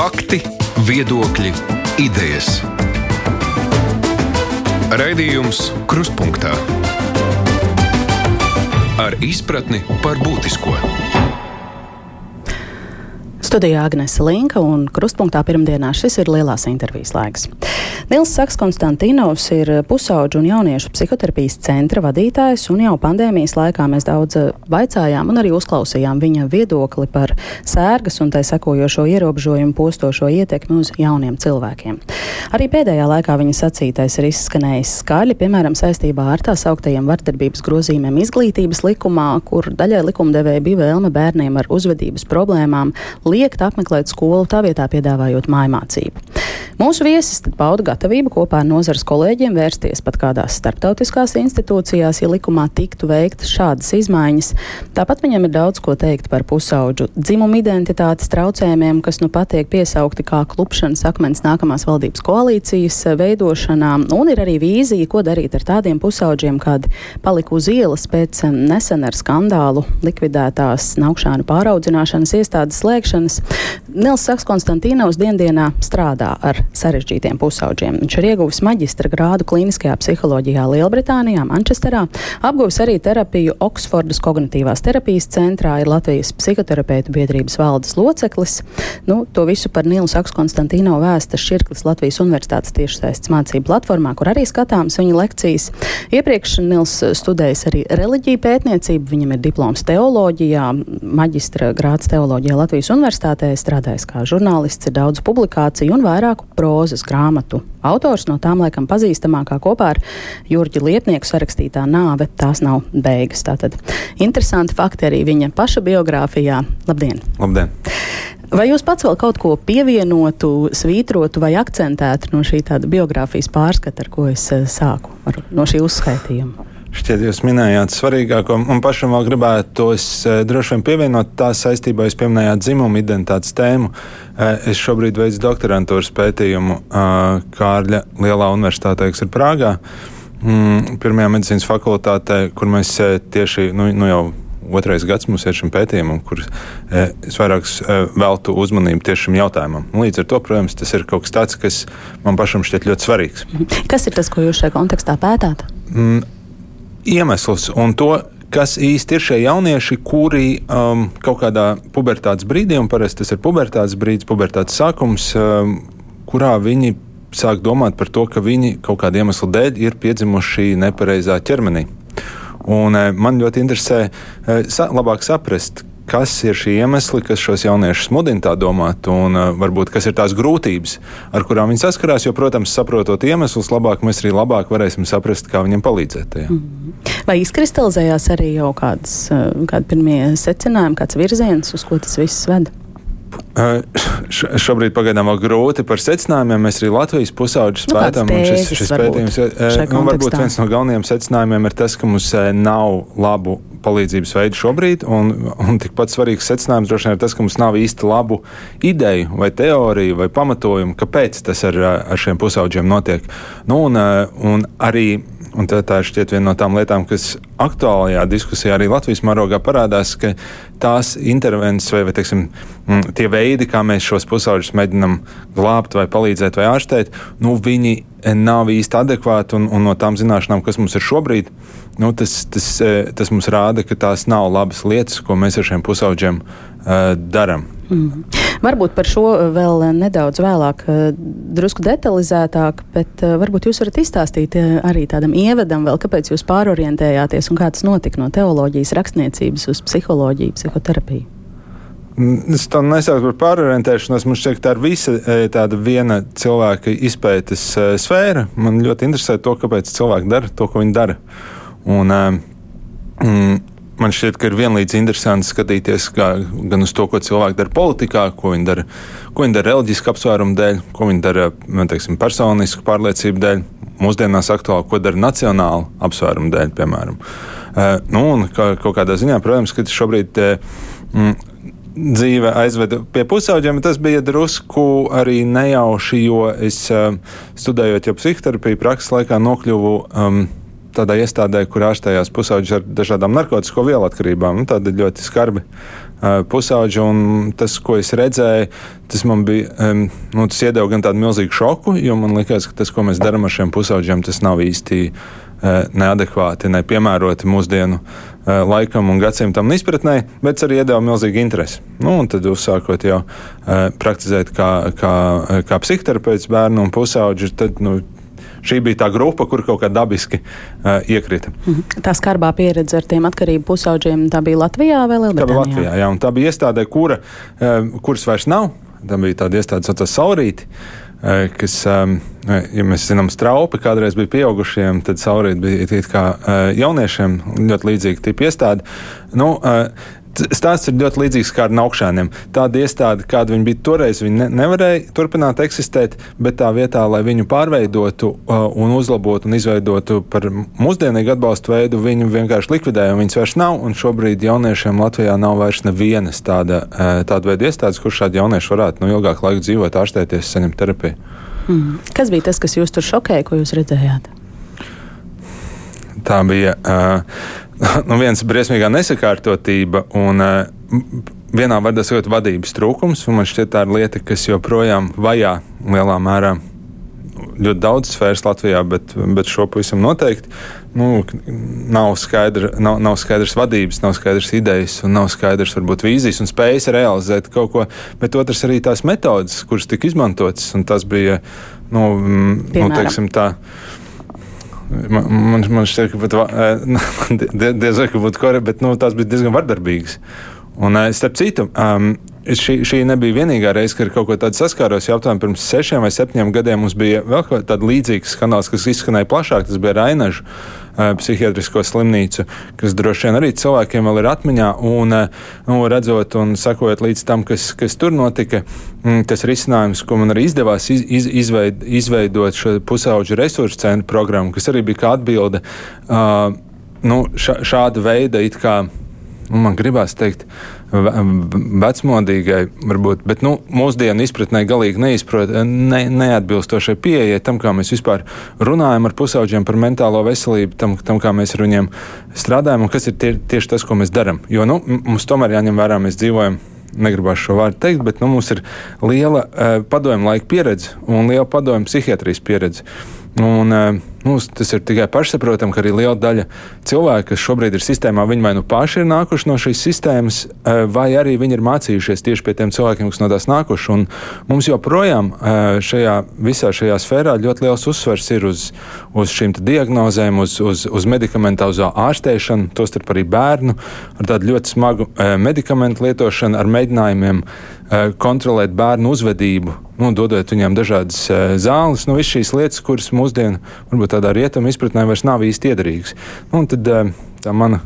Fakti, viedokļi, idejas. Raidījums Krustpunktā ar izpratni par būtisko. Studijā Agnese Linka un Krustpunktā pirmdienā šis ir lielās intervijas laiks. Nils Saks Konstantinovs ir pusauģu un jauniešu psihoterapijas centra vadītājs, un jau pandēmijas laikā mēs daudz vaicājām un arī uzklausījām viņa viedokli par sērgas un tai sekojošo ierobežojumu postošo ietekmi uz jauniem cilvēkiem. Arī pēdējā laikā viņa sacītais ir izskanējis skaļi, piemēram, saistībā ar tā sauktajiem vardarbības grozījumiem izglītības likumā, kur daļai likumdevēja bija vēlme bērniem ar uzvedības problēmām liekt apmeklēt skolu, tā vietā piedāvājot mājmācību. Mūsu viesis pauda gatavību kopā ar nozares kolēģiem vērsties pat kādās starptautiskās institūcijās, ja likumā tiktu veiktas šādas izmaiņas. Tāpat viņam ir daudz ko teikt par pusauģu dzimumu identitātes traucējumiem, kas nu patiek piesaukti kā klupšanas akmens nākamās valdības koalīcijas veidošanā, un ir arī vīzija, ko darīt ar tādiem pusauģiem, kad palika uz ielas pēc nesen ar skandālu likvidētās naukšānu pāraudzināšanas iestādes slēgšanas. Nils Saks Konstantīnaus diendienā strādā ar sarežģītiem pusauģiem. Viņš ir ieguvis maģistra grādu klīniskajā psiholoģijā Lielbritānijā, Manchesterā, apguvis arī terapiju Oksfordas kognitīvās terapijas centrā, ir Latvijas psihoterapeitu biedrības valdes loceklis. Nu, to visu par Nilu Saks Konstantīno vēsta Širklis Latvijas Universitātes tiešsaistes mācību platformā, kur arī skatāms viņa lekcijas. Iepriekš Nils studējis arī reliģiju pētniecību, viņam ir diploms teoloģijā, maģistra grāds teoloģijā Latvijas Universitātē, strādājis kā žurnālists, ir daudz publikāciju un vairāku prozas grāmatu autors, no tām laikam pazīstamākā kopā ar Jurģi Liepnieku sarakstītā nāve. Tās nav beigas. Tātad interesanti fakti arī viņa paša biogrāfijā. Labdien! Labdien! Vai jūs pats vēl kaut ko pievienotu, svītrotu vai akcentētu no šī tāda biogrāfijas pārskata, ar ko es eh, sāku, ar, no šī uzskaitījuma? Šķiet, jūs minējāt svarīgāko. Man pašam vēl gribētos eh, droši vien pievienot tā saistībā, jūs pieminējāt dzimumu identitātes tēmu. Eh, es šobrīd veicu doktorantūras pētījumu eh, Kārļa Lielā universitātē, kas ir Prāgā. Mm, pirmajā medicīnas fakultātē, kur mēs tieši nu, nu jau otrais gads mums ir šim pētījumam, kur es vairāk veltu uzmanību tieši šim jautājumam. Līdz ar to, protams, tas ir kaut kas tāds, kas man pašam šķiet ļoti svarīgs. Kas ir tas, ko jūs šajā kontekstā pētāt? Mm, iemeslus un to, kas īsti ir šie jaunieši, kuri um, kaut kādā pubertātes brīdī, un parasti tas ir pubertātes brīdis, pubertātes sākums, um, kurā viņi sāk domāt par to, ka viņi kaut kāda iemesla dēļ ir piedzimuši nepareizā ķermenī. Un, e, man ļoti interesē e, sa labāk saprast, kas ir šie iemesli, kas šos jauniešus mudina tā domāt, un uh, varbūt kas ir tās grūtības, ar kurām viņi saskarās. Jo, protams, saprotot iemeslus, labāk mēs arī labāk varēsim saprast, kā viņiem palīdzēt. Tajā. Mm. Vai izkristalizējās arī jau kādas, uh, kādi pirmie secinājumi, kāds virziens, uz ko tas viss ved? Uh, šobrīd pagaidām vēl grūti par secinājumiem. Mēs arī Latvijas pusauģus nu, pētām. Šis, šis pētījums uh, nu, varbūt viens no galvenajiem secinājumiem ir tas, ka mums nav labu palīdzības veidu šobrīd. Un, un tikpat svarīgs secinājums droši vien ir tas, ka mums nav īsti labu ideju, vai teoriju, vai pamatojumu, kāpēc tas ar, ar šiem pusauģiem notiek. Nu, un, un arī Un tā, tā ir šķiet viena no tām lietām, kas aktuālajā diskusijā arī Latvijas mērogā parādās, ka tās intervences vai, vai teiksim, mm, tie veidi, kā mēs šos pusauģus mēģinam glābt vai palīdzēt vai ārstēt, nu, viņi nav īsti adekvāti un, un no tām zināšanām, kas mums ir šobrīd, nu, tas, tas, eh, tas mums rāda, ka tās nav labas lietas, ko mēs ar šiem pusauģiem uh, darām. Mm. Varbūt par šo vēl nedaudz vēlāk, eh, drusku detalizētāk, bet eh, varbūt jūs varat izstāstīt eh, arī tādam ievadam, vēl, kāpēc jūs pārorientējāties un kā tas notika no teoloģijas rakstniecības uz psiholoģiju, psihoterapiju. Mm, es to nesaucu par pārorientēšanos. Man šķiet, ka tā ir visa tāda viena cilvēka izpētes sfēra. Man ļoti interesē to, kāpēc cilvēki dara to, ko viņi dara. Un, mm, man šķiet, ka ir vienlīdz interesanti skatīties gan uz to, ko cilvēki dara politikā, ko viņi dara, ko viņi dara reliģisku apsvērumu dēļ, ko viņi dara teiksim, personisku pārliecību dēļ, mūsdienās aktuāli, ko dara nacionāla apsvērumu dēļ, piemēram. Uh, nu, un kā, kaut kādā ziņā, protams, ka šobrīd. Uh, dzīve aizveda pie pusauģiem. Tas bija drusku arī nejauši, jo es uh, studējot jau psihoterapiju, prakses laikā nokļuvu um, tādā iestādē, kur ārstējās pusauģis ar dažādām narkotiku vielu atkarībām. Nu, tāda ļoti skarbi pusauģi. Tas, ko es redzēju, tas man bija, um, nu, tas iedeva gan tādu milzīgu šoku, jo man liekas, ka tas, ko mēs darām ar šiem pusauģiem, tas nav īsti uh, neadekvāti, nepiemēroti mūsdienu uh, laikam un gadsimtam un izpratnē, bet arī iedeva milzīgu interesi. Nu, un tad uzsākot jau uh, praktizēt kā, kā, kā psihoterapeits bērnu un pusauģi, tad nu, šī bija tā grupa, kur kaut kā dabiski uh, iekrita. Mhm. Tā skarbā pieredze ar tiem atkarību pusauģiem, tā bija Latvijā vai Lielbritānijā? Tā bija Latvijā, jā, un tā bija iestādē, kura, uh, kuras vairs nav. Tā bija tāda iestāde, kas saucās Saurīti. Uh, kas, um, ja mēs zinām, straupi kādreiz bija pieaugušiem, tad saurīt bija it kā jauniešiem ļoti līdzīga tipa iestāde. Nu, Stāsts ir ļoti līdzīgs kā ar augšāniem. Tāda iestāde, kāda viņa bija toreiz, viņa ne, nevarēja turpināt eksistēt, bet tā vietā, lai viņu pārveidotu uh, un uzlabotu un izveidotu par mūsdienīgu atbalstu veidu, viņu vienkārši likvidēja. Viņas vairs nav, un šobrīd jauniešiem Latvijā nav vairs nevienas tāda, uh, tāda veida iestādes, kur šādi jaunieši varētu nu, ilgāku laiku dzīvot, ārstēties, saņemt terapiju. Mm. Kas bija tas, kas jūs tur šokēja, ko jūs redzējāt? Tā bija. Uh, nu, viens briesmīgā nesakārtotība un uh, vienā vārdā sakot, vadības trūkums. Man šķiet, tā ir lieta, kas joprojām vajā lielā mērā ļoti daudz sfēras Latvijā, bet, bet šo pavisam noteikti. Nu, nav, skaidra, nav, nav skaidrs vadības, nav skaidrs idejas, un nav skaidrs varbūt vīzijas un spējas realizēt kaut ko. Bet otrs arī tās metodas, kuras tika izmantotas, un tas bija, nu, nu teiksim tā Man, man, man šķiet, ka pat diez vai būtu korekti, bet nu, tās bija diezgan vardarbīgas. Un, starp citu, um, šī, šī nebija vienīgā reize, kad ar kaut ko tādu saskāros. Jau aptuveni pirms sešiem vai septiņiem gadiem mums bija vēl kāds līdzīgs kanāls, kas izskanēja plašāk. Tas bija Rainažs uh, psihiatrisko slimnīcu, kas droši vien arī cilvēkiem vēl ir atmiņā. Un, uh, nu, redzot un sakojot līdz tam, kas, kas tur notika, mm, tas risinājums, ko man arī izdevās iz, iz, izveid, izveidot šo pusauģu resursu centru programmu, kas arī bija kā atbilde uh, nu, ša, šāda veida kā nu, man gribās teikt, vecmodīgai, varbūt, bet nu, mūsdienu izpratnē galīgi neizprot, ne, neatbilstošai pieejai tam, kā mēs vispār runājam ar pusauģiem par mentālo veselību, tam, tam kā mēs ar viņiem strādājam un kas ir tie, tieši tas, ko mēs darām. Jo nu, mums tomēr jāņem vērā, mēs dzīvojam negribās šo vārdu teikt, bet nu, mums ir liela uh, padomju laika pieredze un liela padomju psihiatrijas pieredze. Un, uh, Nu, tas ir tikai pašsaprotami, ka arī liela daļa cilvēku, kas šobrīd ir sistēmā, viņi vai nu paši ir nākuši no šīs sistēmas, eh, vai arī viņi ir mācījušies tieši pie tiem cilvēkiem, kas no tās nākuši. Un mums joprojām eh, šajā visā šajā sfērā ļoti liels uzsvers ir uz, uz šīm diagnozēm, uz, uz, uz medikamentāzo ārstēšanu, tostarp arī bērnu ar tādu ļoti smagu eh, medikamentu lietošanu, ar mēģinājumiem kontrolēt bērnu uzvedību, nu, dodot viņiem dažādas zāles. Nu, Visas šīs lietas, kuras mūsdienu varbūt tādā rietumu izpratnē vairs nav īsti iederīgs. Nu, tad eh, tā mana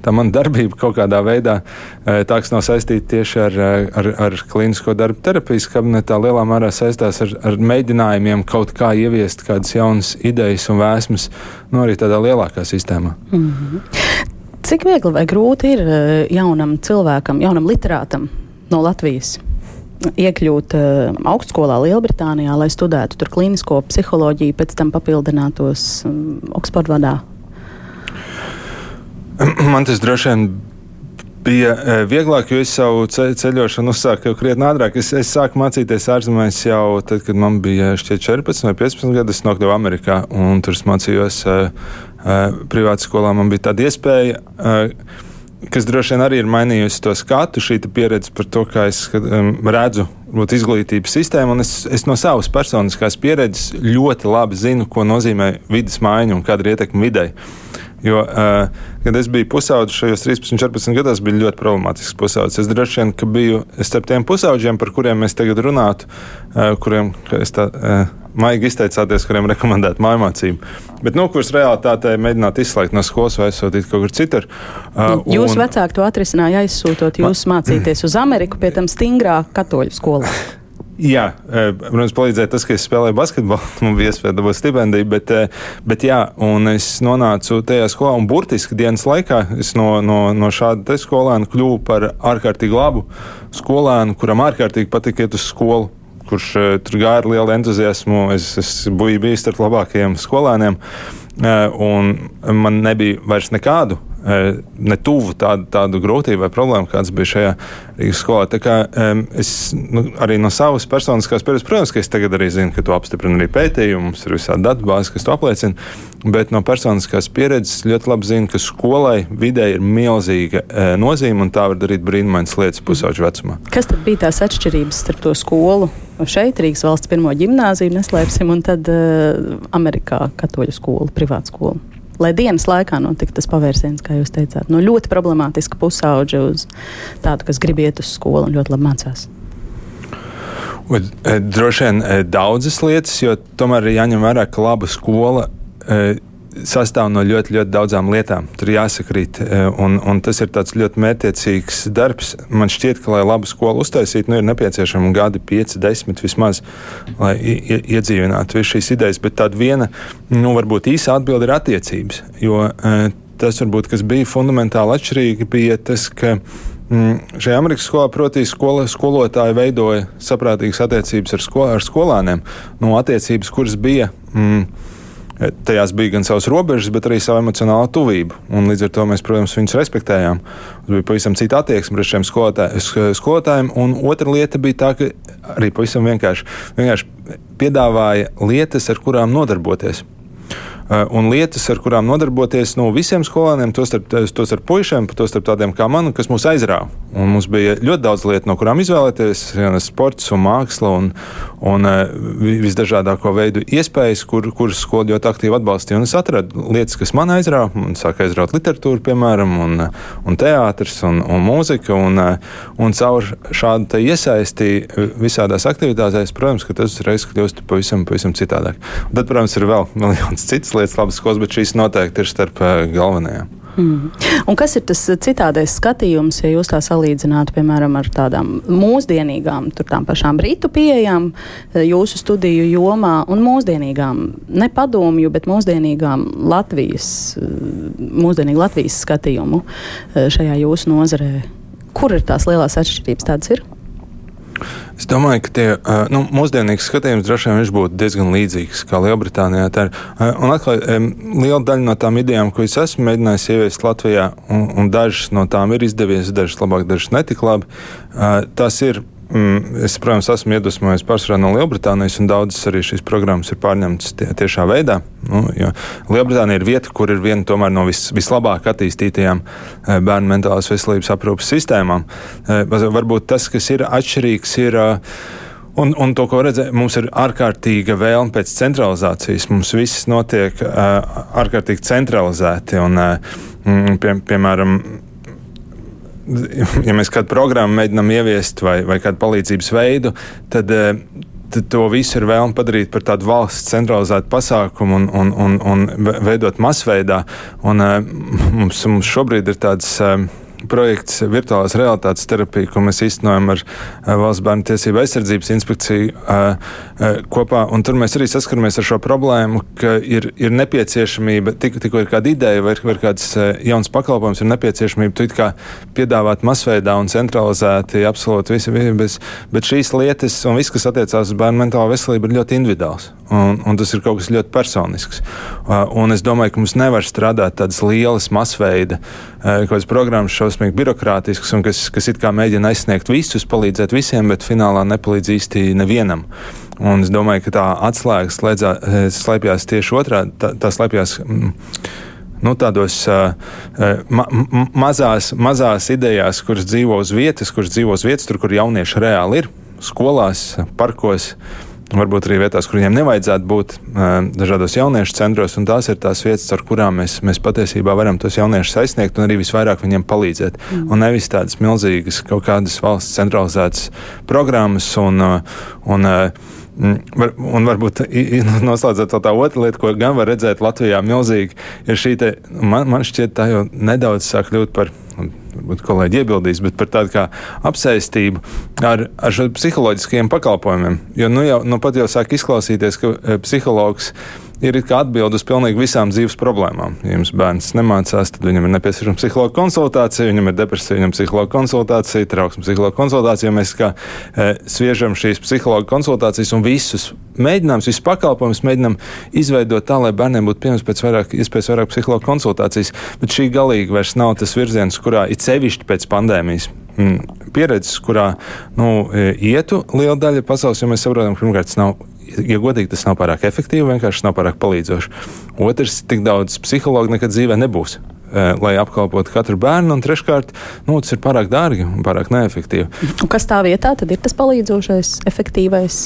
tā mana darbība kaut kādā veidā eh, tā, kas nav saistīta tieši ar, eh, ar, ar klīnisko darbu terapijas kabinetā, lielā mērā saistās ar, ar mēģinājumiem kaut kā ieviest kādas jaunas idejas un vēsmas, nu, arī tādā lielākā sistēmā. Mm -hmm. Cik viegli vai grūti ir jaunam cilvēkam, jaunam literātam no Latvijas? Iekļūt uh, augstskolā Lielbritānijā, lai studētu tur klīnisko psiholoģiju, pēc tam papildinātos um, Oksfordā? Man tas droši vien bija uh, vieglāk, jo es savu ceļošanu uzsāku jau krietni ātrāk. Es, es sāku mācīties ārzemēs jau tad, kad man bija šķiet 14 vai 15 gadi. Es nokļuvu Amerikā un tur mācījos uh, uh, privātā skolā. Man bija tāda iespēja. Uh, kas droši vien arī ir mainījusi to skatu, šī pieredze par to, kā es um, redzu būt, izglītības sistēmu. Es, es no savas personiskās pieredzes ļoti labi zinu, ko nozīmē vidas maiņa un kāda ir ietekme videi. Jo, uh, kad es biju pusaudzis šajos 13, 14 gados, bija ļoti problemātisks pusaudzis. Es droši vien biju starp tiem pusauģiem, par kuriem mēs tagad runātu, uh, kuriem tā, uh, maigi izteicāties, kuriem rekomendētu mājmācību. Bet, nu, kurus realitātē mēģināt izslēgt no skolas vai aizsūtīt kaut kur citur. Uh, Jūsu un... vecāki to atrisināja, aizsūtot jūs Ma... mācīties uz Ameriku, pie tam stingrā katoļu skolā. Jā, e, protams, palīdzēja tas, ka es spēlēju basketbolu. Man bija iespēja dabūt stipendiju, bet, e, bet jā, un es nonācu tajā skolā, un burtiski dienas laikā es no, no, no šāda skolēna kļuvu par ārkārtīgi labu skolēnu, kuram ārkārtīgi patika iet uz skolu. Kurš uh, tur gāja ar lielu entuziasmu. Es, es biju bijis starp labākajiem skolēniem. Uh, un man nebija vairs nekādu ne tuvu tādu, tādu grūtību vai problēmu, kāds bija šajā Rīgas skolā. Tā kā es nu, arī no savas personiskās pieredzes, protams, ka es tagad arī zinu, ka to apstiprina arī pētījumi, mums ir visādi datubāzi, kas to apliecina, bet no personiskās pieredzes ļoti labi zinu, ka skolai vidē ir milzīga nozīme un tā var darīt brīnumainas lietas pusauģu vecumā. Kas tad bija tās atšķirības starp to skolu? Šeit Rīgas valsts pirmo gimnāziju neslēpsim, un tad uh, Amerikā katoļu skolu, privātu skolu lai dienas laikā notiktu tas pavērsiens, kā jūs teicāt, no ļoti problemātiska pusauģa uz tādu, kas grib iet uz skolu un ļoti labi mācās. E, droši vien e, daudzas lietas, jo tomēr ir jāņem vērā, ka laba skola sastāv no ļoti, ļoti daudzām lietām. Tur jāsakrīt, e, un, un tas ir ļoti mērķiecīgs darbs. Man šķiet, ka, lai labu skolu uztaisītu, nu, ir nepieciešami gadi, 5, 10 vismaz, lai iedzīvinātu visas šīs idejas. Bet tāda viena, nu, varbūt īsa atbilde ir attiecības. Jo e, tas, varbūt, kas bija fundamentāli atšķirīgi, bija tas, ka mm, šajā Amerikas skolā, protams, skola, skolotāji veidoja saprātīgas attiecības ar, sko, ar skolāniem. Nu, attiecības, kuras bija. Mm, Tajās bija gan savas robežas, bet arī sava emocionāla tuvība. Un līdz ar to mēs, protams, viņus respektējām. Mums bija pavisam cita attieksme pret šiem skolotājiem. Un otra lieta bija tā, ka arī pavisam vienkārši, vienkārši piedāvāja lietas, ar kurām nodarboties. Eh, un lietas, ar kurām nodarboties nu, visiem skolēniem, tostarp, tostarp puišiem, tostarp tādiem kā man, kas mūs aizrāva. Un mums bija ļoti daudz lietu, no kurām izvēlēties. Gan sports, un māksla, un, un eh, visdažādāko veidu iespējas, kur, kuras skola ļoti aktīvi atbalstīja. Un es atradu lietas, kas man aizrāva. Man sāka aizraut literatūra, piemēram, un, un teātris, un, un mūzika. Un, eh, un caur šādu iesaisti visādās aktivitātēs, protams, tas uzreiz kļūst pavisam, pavisam citādāk. Un tad, protams, ir vēl miljons citas lietas, labas skolas, bet šīs noteikti ir starp eh, galvenajām. Mm. Un kas ir tas citādais skatījums, ja jūs tā salīdzinātu, piemēram, ar tādām mūsdienīgām, tām pašām brītu pieejām, eh, jūsu studiju jomā un mūsdienīgām, ne padomju, bet mūsdienīgām Latvijas, eh, mūsdienīgu Latvijas skatījumu šajā jūsu nozarē? Kur ir tās lielās atšķirības? Tādas ir? Es domāju, ka tie nu, mūsdienīgs skatījums droši vien būtu diezgan līdzīgs kā Lielbritānijā. Ir, un atkal, liela daļa no tām idejām, ko es esmu mēģinājis ieviest Latvijā, un, un dažas no tām ir izdevies, dažas labāk, dažas netik labi, tas ir es, protams, esmu iedvesmojies pārsvarā no Lielbritānijas, un daudzas arī šīs programmas ir pārņemtas tie, tiešā veidā. Nu, Lielbritānija ir vieta, kur ir viena no vis, vislabāk attīstītajām eh, bērnu mentālās veselības aprūpas sistēmām. Eh, varbūt tas, kas ir atšķirīgs, ir. Eh, un, un to, ko redzam, mums ir ārkārtīga vēlme pēc centralizācijas. Mums viss notiek uh, ārkārtīgi centralizēti. Un, uh, pie, piemēram, ja mēs kādu programmu mēģinām ieviest vai, vai kādu palīdzības veidu, tad, eh, tad to visu ir vēlme padarīt par tādu valsts centralizētu pasākumu un, un, un, un veidot masveidā. Un, eh, mums, mums šobrīd ir tāds eh, projekts virtuālās realitātes terapija, ko mēs īstenojam ar Valsts bērnu tiesību aizsardzības inspekciju kopā. Un tur mēs arī saskaramies ar šo problēmu, ka ir, ir nepieciešamība, tik, tikko ir kāda ideja vai, vai kāds jauns pakalpojums, ir nepieciešamība piedāvāt masveidā un centralizēti absolūti visi, bet, bet šīs lietas un viss, kas attiecās uz bērnu mentālo veselību, ir ļoti individuāls. Un, un tas ir kaut kas ļoti personisks. Un es domāju, ka mums nevar strādāt tādas lielas masveida kaut kādas programmas, šausmīgi birokrātiskas, un kas, kas it kā mēģina aizsniegt visus, palīdzēt visiem, bet finālā nepalīdz īsti nevienam. Un es domāju, ka tā atslēga slēdzā, slēpjas tieši otrādi. Tā, tā slēpjas mm, nu, tādos uh, ma mazās, mazās idejās, kuras dzīvo uz vietas, kuras dzīvo uz vietas, tur, kur jaunieši reāli ir, skolās, parkos. Uh, varbūt arī vietās, kur viņiem nevajadzētu būt dažādos jauniešu centros, un tās ir tās vietas, ar kurām mēs, mēs patiesībā varam tos jauniešus aizsniegt un arī visvairāk viņiem palīdzēt. Mm. Un nevis tādas milzīgas kaut kādas valsts centralizētas programmas un, un Var, un varbūt noslēdzot tā otra lieta, ko gan var redzēt Latvijā, milzīgi, ir šī te, man, man šķiet, tā jau nedaudz sāk kļūt par varbūt kolēģi iebildīs, bet par tādu kā apsēstību ar, ar šo psiholoģiskajiem pakalpojumiem. Jo nu jau nu pat jau sāk izklausīties, ka eh, psihologs ir kā atbilde uz pilnīgi visām dzīves problēmām. Ja jums bērns nemācās, tad viņam ir nepieciešama psihologa konsultācija, viņam ir depresija, viņam ir psihologa konsultācija, trauksmes psihologa konsultācija. Ja mēs kā e, sviežam šīs psihologa konsultācijas un visus mēģinām, visus pakalpojumus mēģinām izveidot tā, lai bērniem būtu pieejams pēc vairāk, iespējas vairāk psihologa konsultācijas, bet šī galīgi vairs nav tas virziens, kurā it sevišķi pēc pandēmijas mm, pieredzes, kurā nu, e, ietu liela daļa pasaules, jo mēs saprotam, ka pirmkārt tas nav ja godīgi, tas nav pārāk efektīvi, vienkārši nav pārāk palīdzoši. Otrs, tik daudz psihologu nekad dzīvē nebūs. Eh, lai apkalpotu katru bērnu, un treškārt, nu, tas ir pārāk dārgi un pārāk neefektīvi. Un kas tā vietā tad ir tas palīdzošais, efektīvais?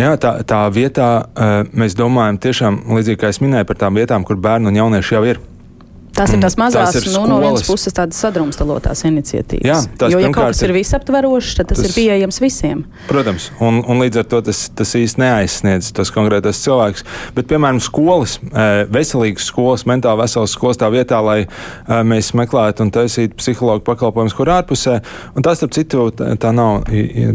Jā, tā, tā vietā eh, mēs domājam tiešām līdzīgi kā es minēju par tām vietām, kur bērni un jaunieši jau ir. Tās ir tās mazās, tās ir nu, no vienas puses tādas sadrumstalotās iniciatīvas. Jā, tās, jo, ja kaut kas ir visaptverošs, tad tas, tas ir pieejams visiem. Protams, un, un līdz ar to tas, tas īsti neaizsniedz tos konkrētos cilvēkus. Bet, piemēram, skolas, eh, veselīgas skolas, mentāli veselas skolas tā vietā, lai eh, mēs meklētu un taisītu psihologu pakalpojumus, kur ārpusē. Un tas, starp citu, tā nav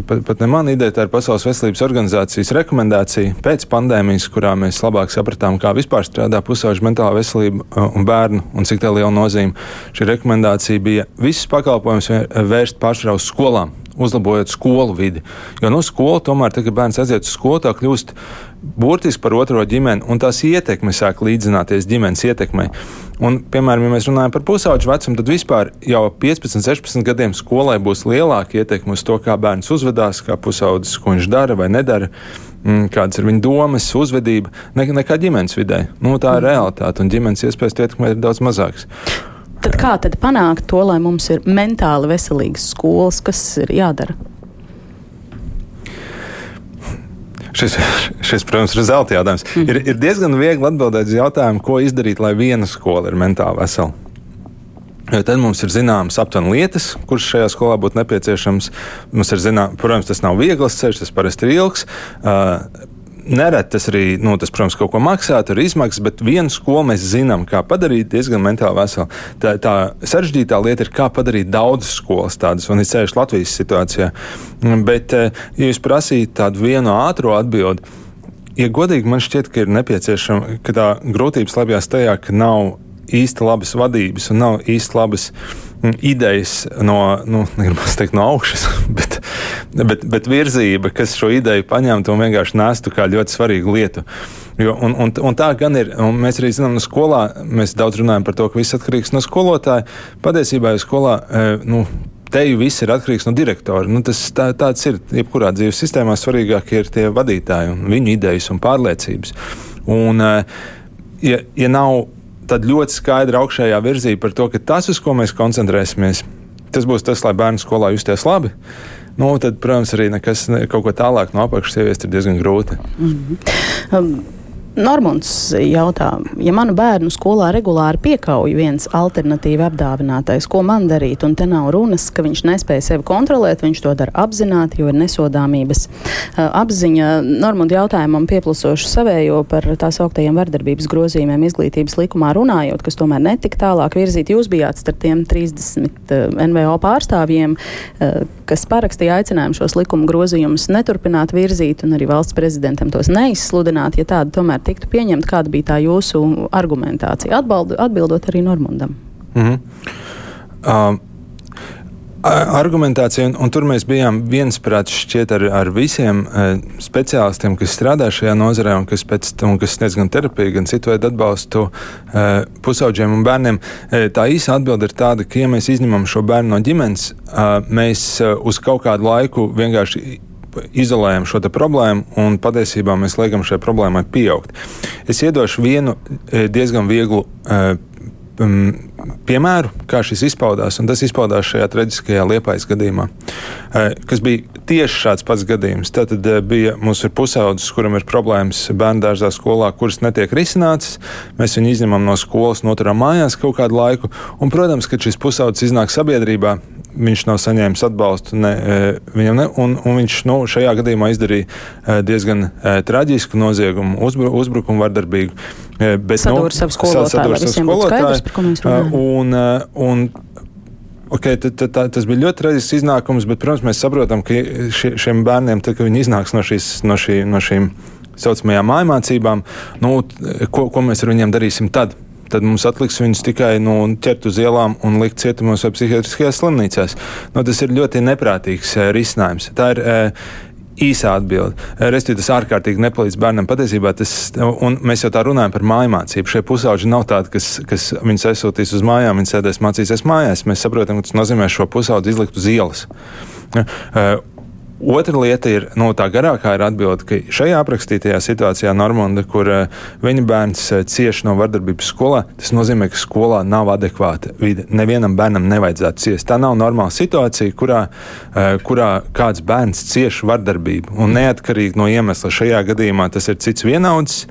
pat, pat ne mana ideja, tā ir Pasaules veselības organizācijas rekomendācija pēc pandēmijas, kurā mēs labāk sapratām, kā vispār strādā pusauģu mentālā veselība eh, un bērnu. Un cik tā liela nozīme. Šī rekomendācija bija visus pakalpojumus vērst pārsvarā uz skolām, uzlabojot skolu vidi. Jo no nu, skola tomēr, tad, kad bērns aiziet uz skolu, tā kļūst burtiski par otro ģimeni, un tās ietekme sāk līdzināties ģimenes ietekmei. Un, piemēram, ja mēs runājam par pusauģu vecumu, tad vispār jau 15, 16 gadiem skolai būs lielāka ietekme uz to, kā bērns uzvedās, kā pusaudzis, ko viņš dara vai nedara. Mm, kādas ir viņa domas, uzvedība, ne, nekā ģimenes vidē. Nu, tā ir realitāte, un ģimenes iespējas ietekmēt ir daudz mazākas. Tad kā tad panākt to, lai mums ir mentāli veselīgas skolas, kas ir jādara? Šis, šis, protams, ir zelta jautājums. Mm. Ir, ir diezgan viegli atbildēt uz jautājumu, ko izdarīt, lai viena skola ir mentāli vesela. Tad mums ir zināmas aptuveni lietas, kuras šajā skolā būtu nepieciešamas. Mums ir zināms, protams, tas nav viegls ceļš, tas parasti ir ilgs. Uh, Nereti tas arī, nu, tas, protams, kaut ko maksā, tur ir izmaksas, bet vienu skolu mēs zinām, kā padarīt diezgan mentāli veselu. Tā, tā sarežģītā lieta ir, kā padarīt daudzas skolas tādas, un ir ceļš Latvijas situācijā. Bet, ja jūs prasītu tādu vienu ātru atbildi, ja godīgi man šķiet, ka ir nepieciešama, ka tā grūtības slēpjas tajā, ka nav īsti labas vadības un nav īsti labas mm, idejas no, nu, teikt, no augšas, bet, bet, bet virzība, kas šo ideju paņemtu un vienkārši nestu kā ļoti svarīgu lietu. Jo, un, un, un tā gan ir. Mēs arī zinām, no skolā mēs daudz runājam par to, ka viss atkarīgs no skolotāja. Patiesībā jau skolā. E, nu, Te jau viss ir atkarīgs no direktora. Nu, tas tā, tāds ir. Jebkurā dzīves sistēmā svarīgākie ir tie vadītāji un viņu idejas un pārliecības. Un, e, ja, ja nav tad ļoti skaidra augšējā virzība par to, ka tas, uz ko mēs koncentrēsimies, tas būs tas, lai bērnu skolā justies labi. Nu, tad, protams, arī nekas, kaut ko tālāk no apakšas ieviest ir diezgan grūti. Mm -hmm. um. Normons jautā, ja manu bērnu skolā regulāri piekauj viens alternatīvi apdāvinātais, ko man darīt? Un te nav runas, ka viņš nespēja sevi kontrolēt, viņš to dara apzināti, jo ir nesodāmības apziņa. Normons jautājumam pieplusošu savējo par tā sauktajiem vardarbības grozījumiem izglītības likumā runājot, kas tomēr netika tālāk virzīt. Jūs bijāt starp tiem 30 uh, NVO pārstāvjiem, kas parakstīja aicinājumu šos likuma grozījumus neturpināt virzīt un arī valsts prezidentam tos neizsludināt, ja tāda tomēr tiktu pieņemta, kāda bija tā jūsu argumentācija, atbaldu, atbildot arī Normundam? Mm -hmm. um. Argumentācija, un, un tur mēs bijām viensprāts ar, ar visiem e, speciālistiem, kas strādā šajā nozarē un kas, pēc, un kas sniedz gan terapiju, gan citu veidu atbalstu e, pusauģiem un bērniem. E, tā īsa atbilde ir tāda, ka, ja mēs izņemam šo bērnu no ģimenes, e, mēs e, uz kaut kādu laiku vienkārši izolējam šo problēmu, un patiesībā mēs liekam šai problēmai pieaugt. Es iedošu vienu e, diezgan vieglu e, piemēru, kā šis izpaudās, un tas izpaudās šajā traģiskajā liepais gadījumā, e, kas bija tieši šāds pats gadījums. Tad bija ir pusaudzis, kuram ir problēmas bērnu dārzā skolā, kuras netiek risinātas. Mēs viņu izņemam no skolas, noturam mājās kaut kādu laiku, un, protams, kad šis pusaudzis iznāk sabiedrībā, viņš nav saņēmis atbalstu. Ne, e, viņam ne, un, un viņš nu, šajā gadījumā izdarīja e, diezgan e, traģisku noziegumu, uzbru, uzbrukumu vardarbīgu. Bet, sadūr nu, savu skolotāju, lai visiem būtu skaidrs. Un, un, Okay, tad, tad, tad, tas bija ļoti traģisks iznākums, bet, protams, mēs saprotam, ka šie, šiem bērniem, tad, kad viņi iznāks no, šīs, no, šī, no šīm saucamajām mājmācībām, nu, ko, ko mēs ar viņiem darīsim tad? Tad mums atliks viņus tikai nu, ķert uz ielām un likt cietumos vai psihiatriskajās slimnīcās. Nu, tas ir ļoti neprātīgs uh, risinājums. Tā ir uh, īsā atbilde. Respektīvi, tas ārkārtīgi nepalīdz bērnam. Patiesībā tas, un mēs jau tā runājam par mājmācību. Šie pusauģi nav tādi, kas, kas viņus aizsūtīs uz mājām, viņi sēdēs mācīsies mājās. Mēs saprotam, ka tas nozīmē šo pusaudzi izlikt uz ielas. Otra lieta ir nu, tā garākā ir atbilde, ka šajā aprakstītajā situācijā Normanda, kur uh, viņa bērns uh, cieš no vardarbības skolā, tas nozīmē, ka skolā nav adekvāta vide. Nevienam bērnam nevajadzētu ciest. Tā nav normāla situācija, kurā, uh, kurā kāds bērns cieš vardarbību. Un neatkarīgi no iemesla šajā gadījumā tas ir cits vienaudzis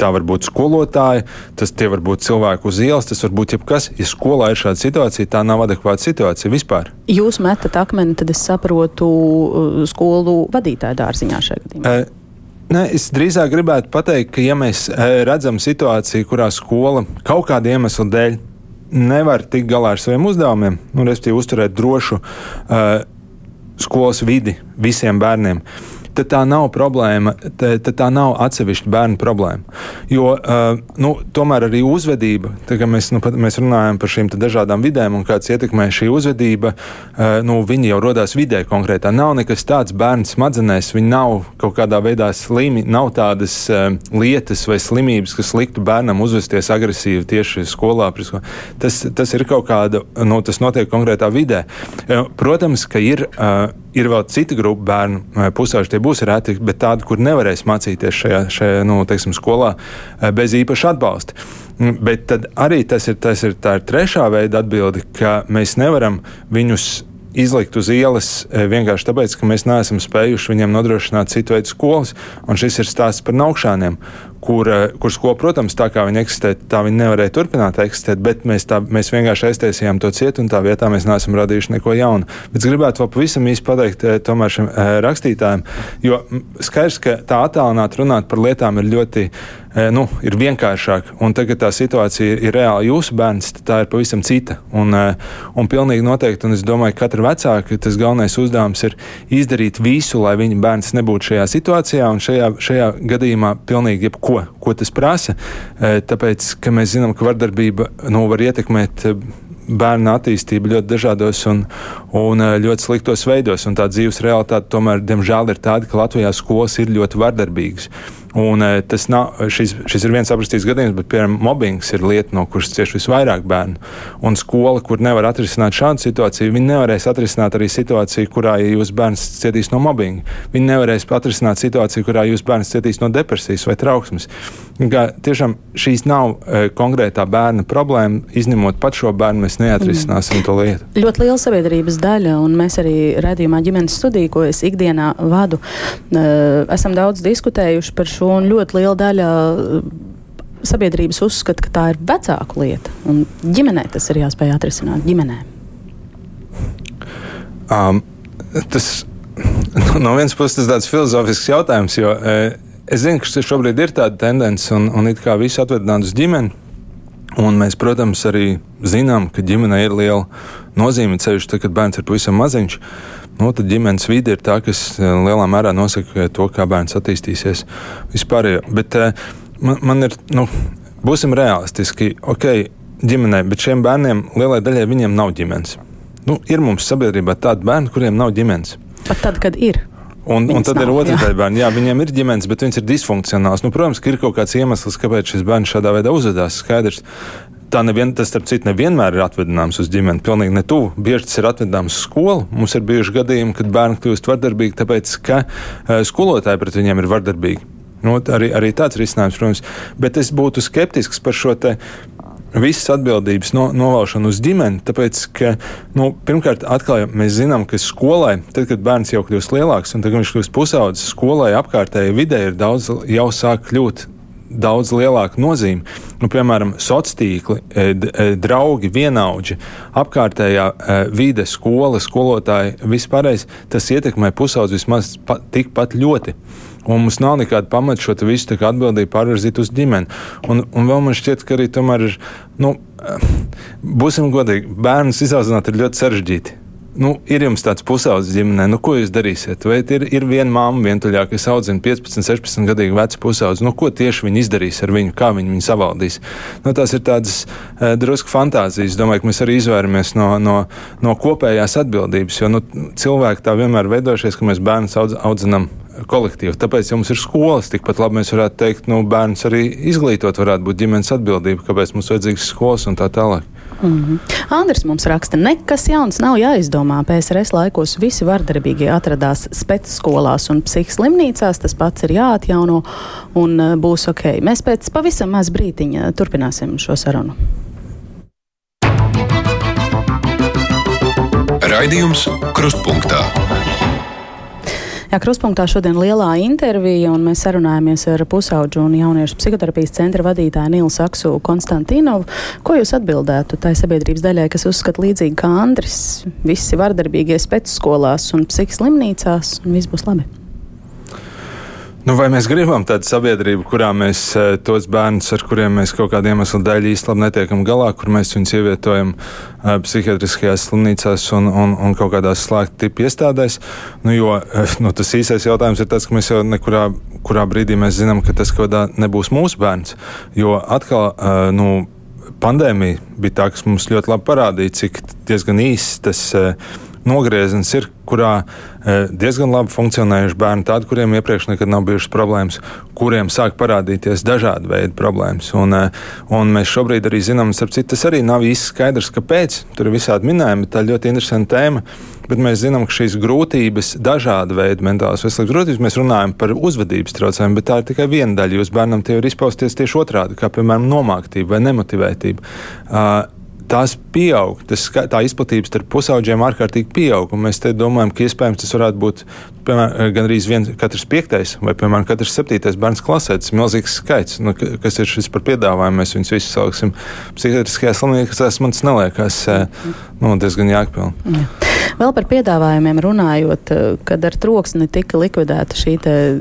tā var būt skolotāji, tas var būt cilvēki uz ielas, tas var būt jebkas. Ja skolā ir šāda situācija, tā nav adekvāta situācija vispār. Jūs metat akmeni, tad es saprotu uh, skolu vadītāju dārziņā šajā gadījumā. E Ne, es drīzāk gribētu pateikt, ka, ja mēs redzam situāciju, kurā skola kaut kāda iemesla dēļ nevar tikt galā ar saviem uzdevumiem, nu, respektīvi, uzturēt drošu uh, skolas vidi visiem bērniem, uh, tad tā nav problēma, tad tā nav atsevišķa bērnu problēma. Jo uh, nu, tomēr arī uzvedība, kad mēs, nu, mēs runājam par šīm dažādām vidēm un kāds ietekmē šī uzvedība, uh, nu, viņi jau radās vidē konkrētā. Nav nekas tāds bērns smadzenēs, viņi nav kaut kādā veidā slimi, nav tādas uh, lietas vai slimības, kas liktu bērnam uzvesties agresīvi tieši skolā. Tas, tas ir kaut kāda, nu, tas notiek konkrētā vidē. Protams, ka ir. Uh, ir vēl cita grupa bērnu, pusauģi tie būs reti, bet tādi, kur nevarēs mācīties šajā, šajā nu, teiksim, skolā eh, bez īpaša atbalsta. Mm, bet tad arī tas ir, tas ir tā ir trešā veida atbilde, ka mēs nevaram viņus izlikt uz ielas eh, vienkārši tāpēc, ka mēs neesam spējuši viņiem nodrošināt citu veidu skolas. Un šis ir stāsts par naukšaniem, kur, eh, kur skola, protams, tā kā viņa eksistē, tā viņa nevarēja turpināt eksistēt, bet mēs, tā, mēs vienkārši aiztaisījām to cietu, un tā vietā mēs neesam radījuši neko jaunu. Bet es gribētu vēl pavisam īsi pateikt eh, tomēr šim rakstītājam, jo skaidrs, ka tā attālināt runāt par lietām ir ļoti nu, ir vienkāršāk. Un tagad tā situācija ir reāli jūsu bērns, tā ir pavisam cita. Un, un pilnīgi noteikti, un es domāju, ka katra vecāka tas galvenais uzdevums ir izdarīt visu, lai viņa bērns nebūtu šajā situācijā, un šajā, šajā gadījumā pilnīgi jebko, ko tas prasa. Tāpēc, ka mēs zinām, ka vardarbība nu, var ietekmēt bērnu attīstību ļoti dažādos un, un ļoti sliktos veidos. Un tā dzīves realitāte tomēr, diemžēl, ir tāda, ka Latvijā skolas ir ļoti vardarbīgas. Un, e, tas nav, šis, šis ir viens aprakstīts gadījums, bet, piemēram, mobbings ir lieta, no kuras cieši visvairāk bērnu. Un skola, kur nevar atrisināt šādu situāciju, viņi nevarēs atrisināt arī situāciju, kurā ja jūsu bērns cietīs no mobbinga. Viņi nevarēs atrisināt situāciju, kurā jūsu bērns cietīs no depresijas vai trauksmes. Kā, tiešām šīs nav e, konkrētā bērna problēma. Izņemot pat šo bērnu, mēs neatrisināsim mm. to lietu. Ļoti liela sabiedrības daļa, un mēs arī redzījumā ģimenes studiju, ko es ikdienā vadu, e, esam daudz diskutējuši par šo šo, un ļoti liela daļa uh, sabiedrības uzskata, ka tā ir vecāku lieta. Un ģimenē tas ir jāspēj atrisināt. Ģimenē. Um, tas no vienas puses ir tāds filozofisks jautājums, jo e, es zinu, ka šobrīd ir tāda tendence, un, un it kā visu atvedināt uz ģimeni. Un mēs, protams, arī zinām, ka ģimenei ir liela nozīme ceļš, tad, kad bērns ir pavisam maziņš. Uh, nu, tad ģimenes vide ir tā, kas eh, lielā mērā nosaka to, kā bērns attīstīsies vispār. Bet eh, man, man ir, nu, būsim realistiski, ok, ģimenē, bet šiem bērniem lielai daļai viņiem nav ģimenes. Nu, ir mums sabiedrībā tādi bērni, kuriem nav ģimenes. Pat tad, kad ir. Un, Viņas un tad nav, ir otra daļa bērni. Jā, viņiem ir ģimenes, bet viņas ir disfunkcionāls. Nu, protams, ka ir kaut kāds iemesls, kāpēc šis bērns šādā veidā uzvedās. Skaidrs tā nevien, tas, starp citu, nevienmēr ir atvedināms uz ģimeni. Pilnīgi ne tuvu. Bieži tas ir atvedināms uz skolu. Mums ir bijuši gadījumi, kad bērni kļūst vardarbīgi, tāpēc ka uh, skolotāji pret viņiem ir vardarbīgi. Nu, arī, arī tāds risinājums, protams. Bet es būtu skeptisks par šo te visas atbildības no, novalšanu uz ģimeni. Tāpēc, ka, nu, pirmkārt, atkal mēs zinām, ka skolai, tad, kad bērns jau kļūst lielāks un viņš kļūst pusaudzis, skolai apkārtējai vidē ir daudz jau sāk kļūt daudz lielāka nozīme. Nu, piemēram, sociālā tīkli, e, e, draugi, vienaudži, apkārtējā e, vide, skola, skolotāji, vispārējais tas ietekmē pusaudzi vismaz pa, tikpat ļoti. Un mums nav nekāda pamata šo visu atbildību pārvirzīt uz ģimeni. Un, un vēl man šķiet, ka arī tomēr ir, nu, būsim godīgi, bērnus izaudzināt ir ļoti sarežģīti nu, ir jums tāds pusaudzis ģimenē, nu, ko jūs darīsiet? Vai ir, ir viena mamma vientuļā, kas audzina 15, 16 gadīgu vecu pusaudzi, nu, ko tieši viņi izdarīs ar viņu, kā viņi viņu savaldīs? Nu, tās ir tādas uh, drusku fantāzijas. Domāju, ka mēs arī izvairamies no, no, no kopējās atbildības, jo nu, cilvēki tā vienmēr veidojušies, ka mēs bērnus audz, audzinām kolektīvu. Tāpēc jums ir skolas. Tikpat labi mēs varētu teikt, nu, bērns arī izglītot, varētu būt ģimenes atbildība, kāpēc mums vajadzīgas skolas un tā tālāk. Mm -hmm. Andris mums raksta, nekas jauns nav jāizdomā. PSRS laikos visi vardarbīgie atradās spēcskolās un psihslimnīcās. Tas pats ir jāatjauno un uh, būs ok. Mēs pēc pavisam maz brītiņa turpināsim šo sarunu. Raidījums Krustpunktā. Jā, Kruspunktā šodien lielā intervija, un mēs sarunājamies ar pusauģu un jauniešu psihoterapijas centra vadītāju Nilu Saksu Konstantinovu. Ko jūs atbildētu tai sabiedrības daļai, kas uzskata līdzīgi kā Andris? Visi vardarbīgie spēcskolās un psihislimnīcās, un viss būs labi. Nu, vai mēs gribam tādu sabiedrību, kurā mēs eh, tos bērnus, ar kuriem mēs kaut kādiem iemesliem dēļ īsti labi netiekam galā, kur mēs viņus ievietojam uh, psihiatriskajās slimnīcās un, un, un kaut kādās slēgta tipu iestādēs? Nu, jo uh, nu, tas īsais jautājums ir tas, ka mēs jau nekurā kurā brīdī mēs zinām, ka tas kaut kādā nebūs mūsu bērns. Jo atkal, nu, pandēmija bija tā, kas mums ļoti labi parādīja, cik diezgan īsts tas nogrieziens ir, kurā e, diezgan labi funkcionējuši bērni, tādi, kuriem iepriekš nekad nav bijušas problēmas, kuriem sāk parādīties dažādi veidi problēmas. Un, e, un mēs šobrīd arī zinām, starp citu, tas arī nav īsti skaidrs, kāpēc. Tur ir visādi minējumi, tā ir ļoti interesanta tēma. Bet mēs zinām, ka šīs grūtības, dažāda veida mentālās veselības grūtības, mēs runājam par uzvedības traucējumiem, bet tā ir tikai viena daļa. Jūs bērnam tie var izpausties tieši otrādi, kā piemēram nomāktība vai nemotivētība. Uh, tās pieaug. Tas, tā izplatība starp pusaudžiem ārkārtīgi pieaug. Mēs domājam, ka iespējams tas varētu būt piemēram, gan arī viens, katrs piektais vai piemēram, katrs septītais bērns klasē. Tas ir milzīgs skaits. Nu, kas ir šis par piedāvājumu? Mēs viņus visus sauksim psihiatriskajā slimnīcā. Tas man neliekas nu, diezgan jākpilni. Jā. Vēl par piedāvājumiem runājot, kad ar troksni tika likvidēta šī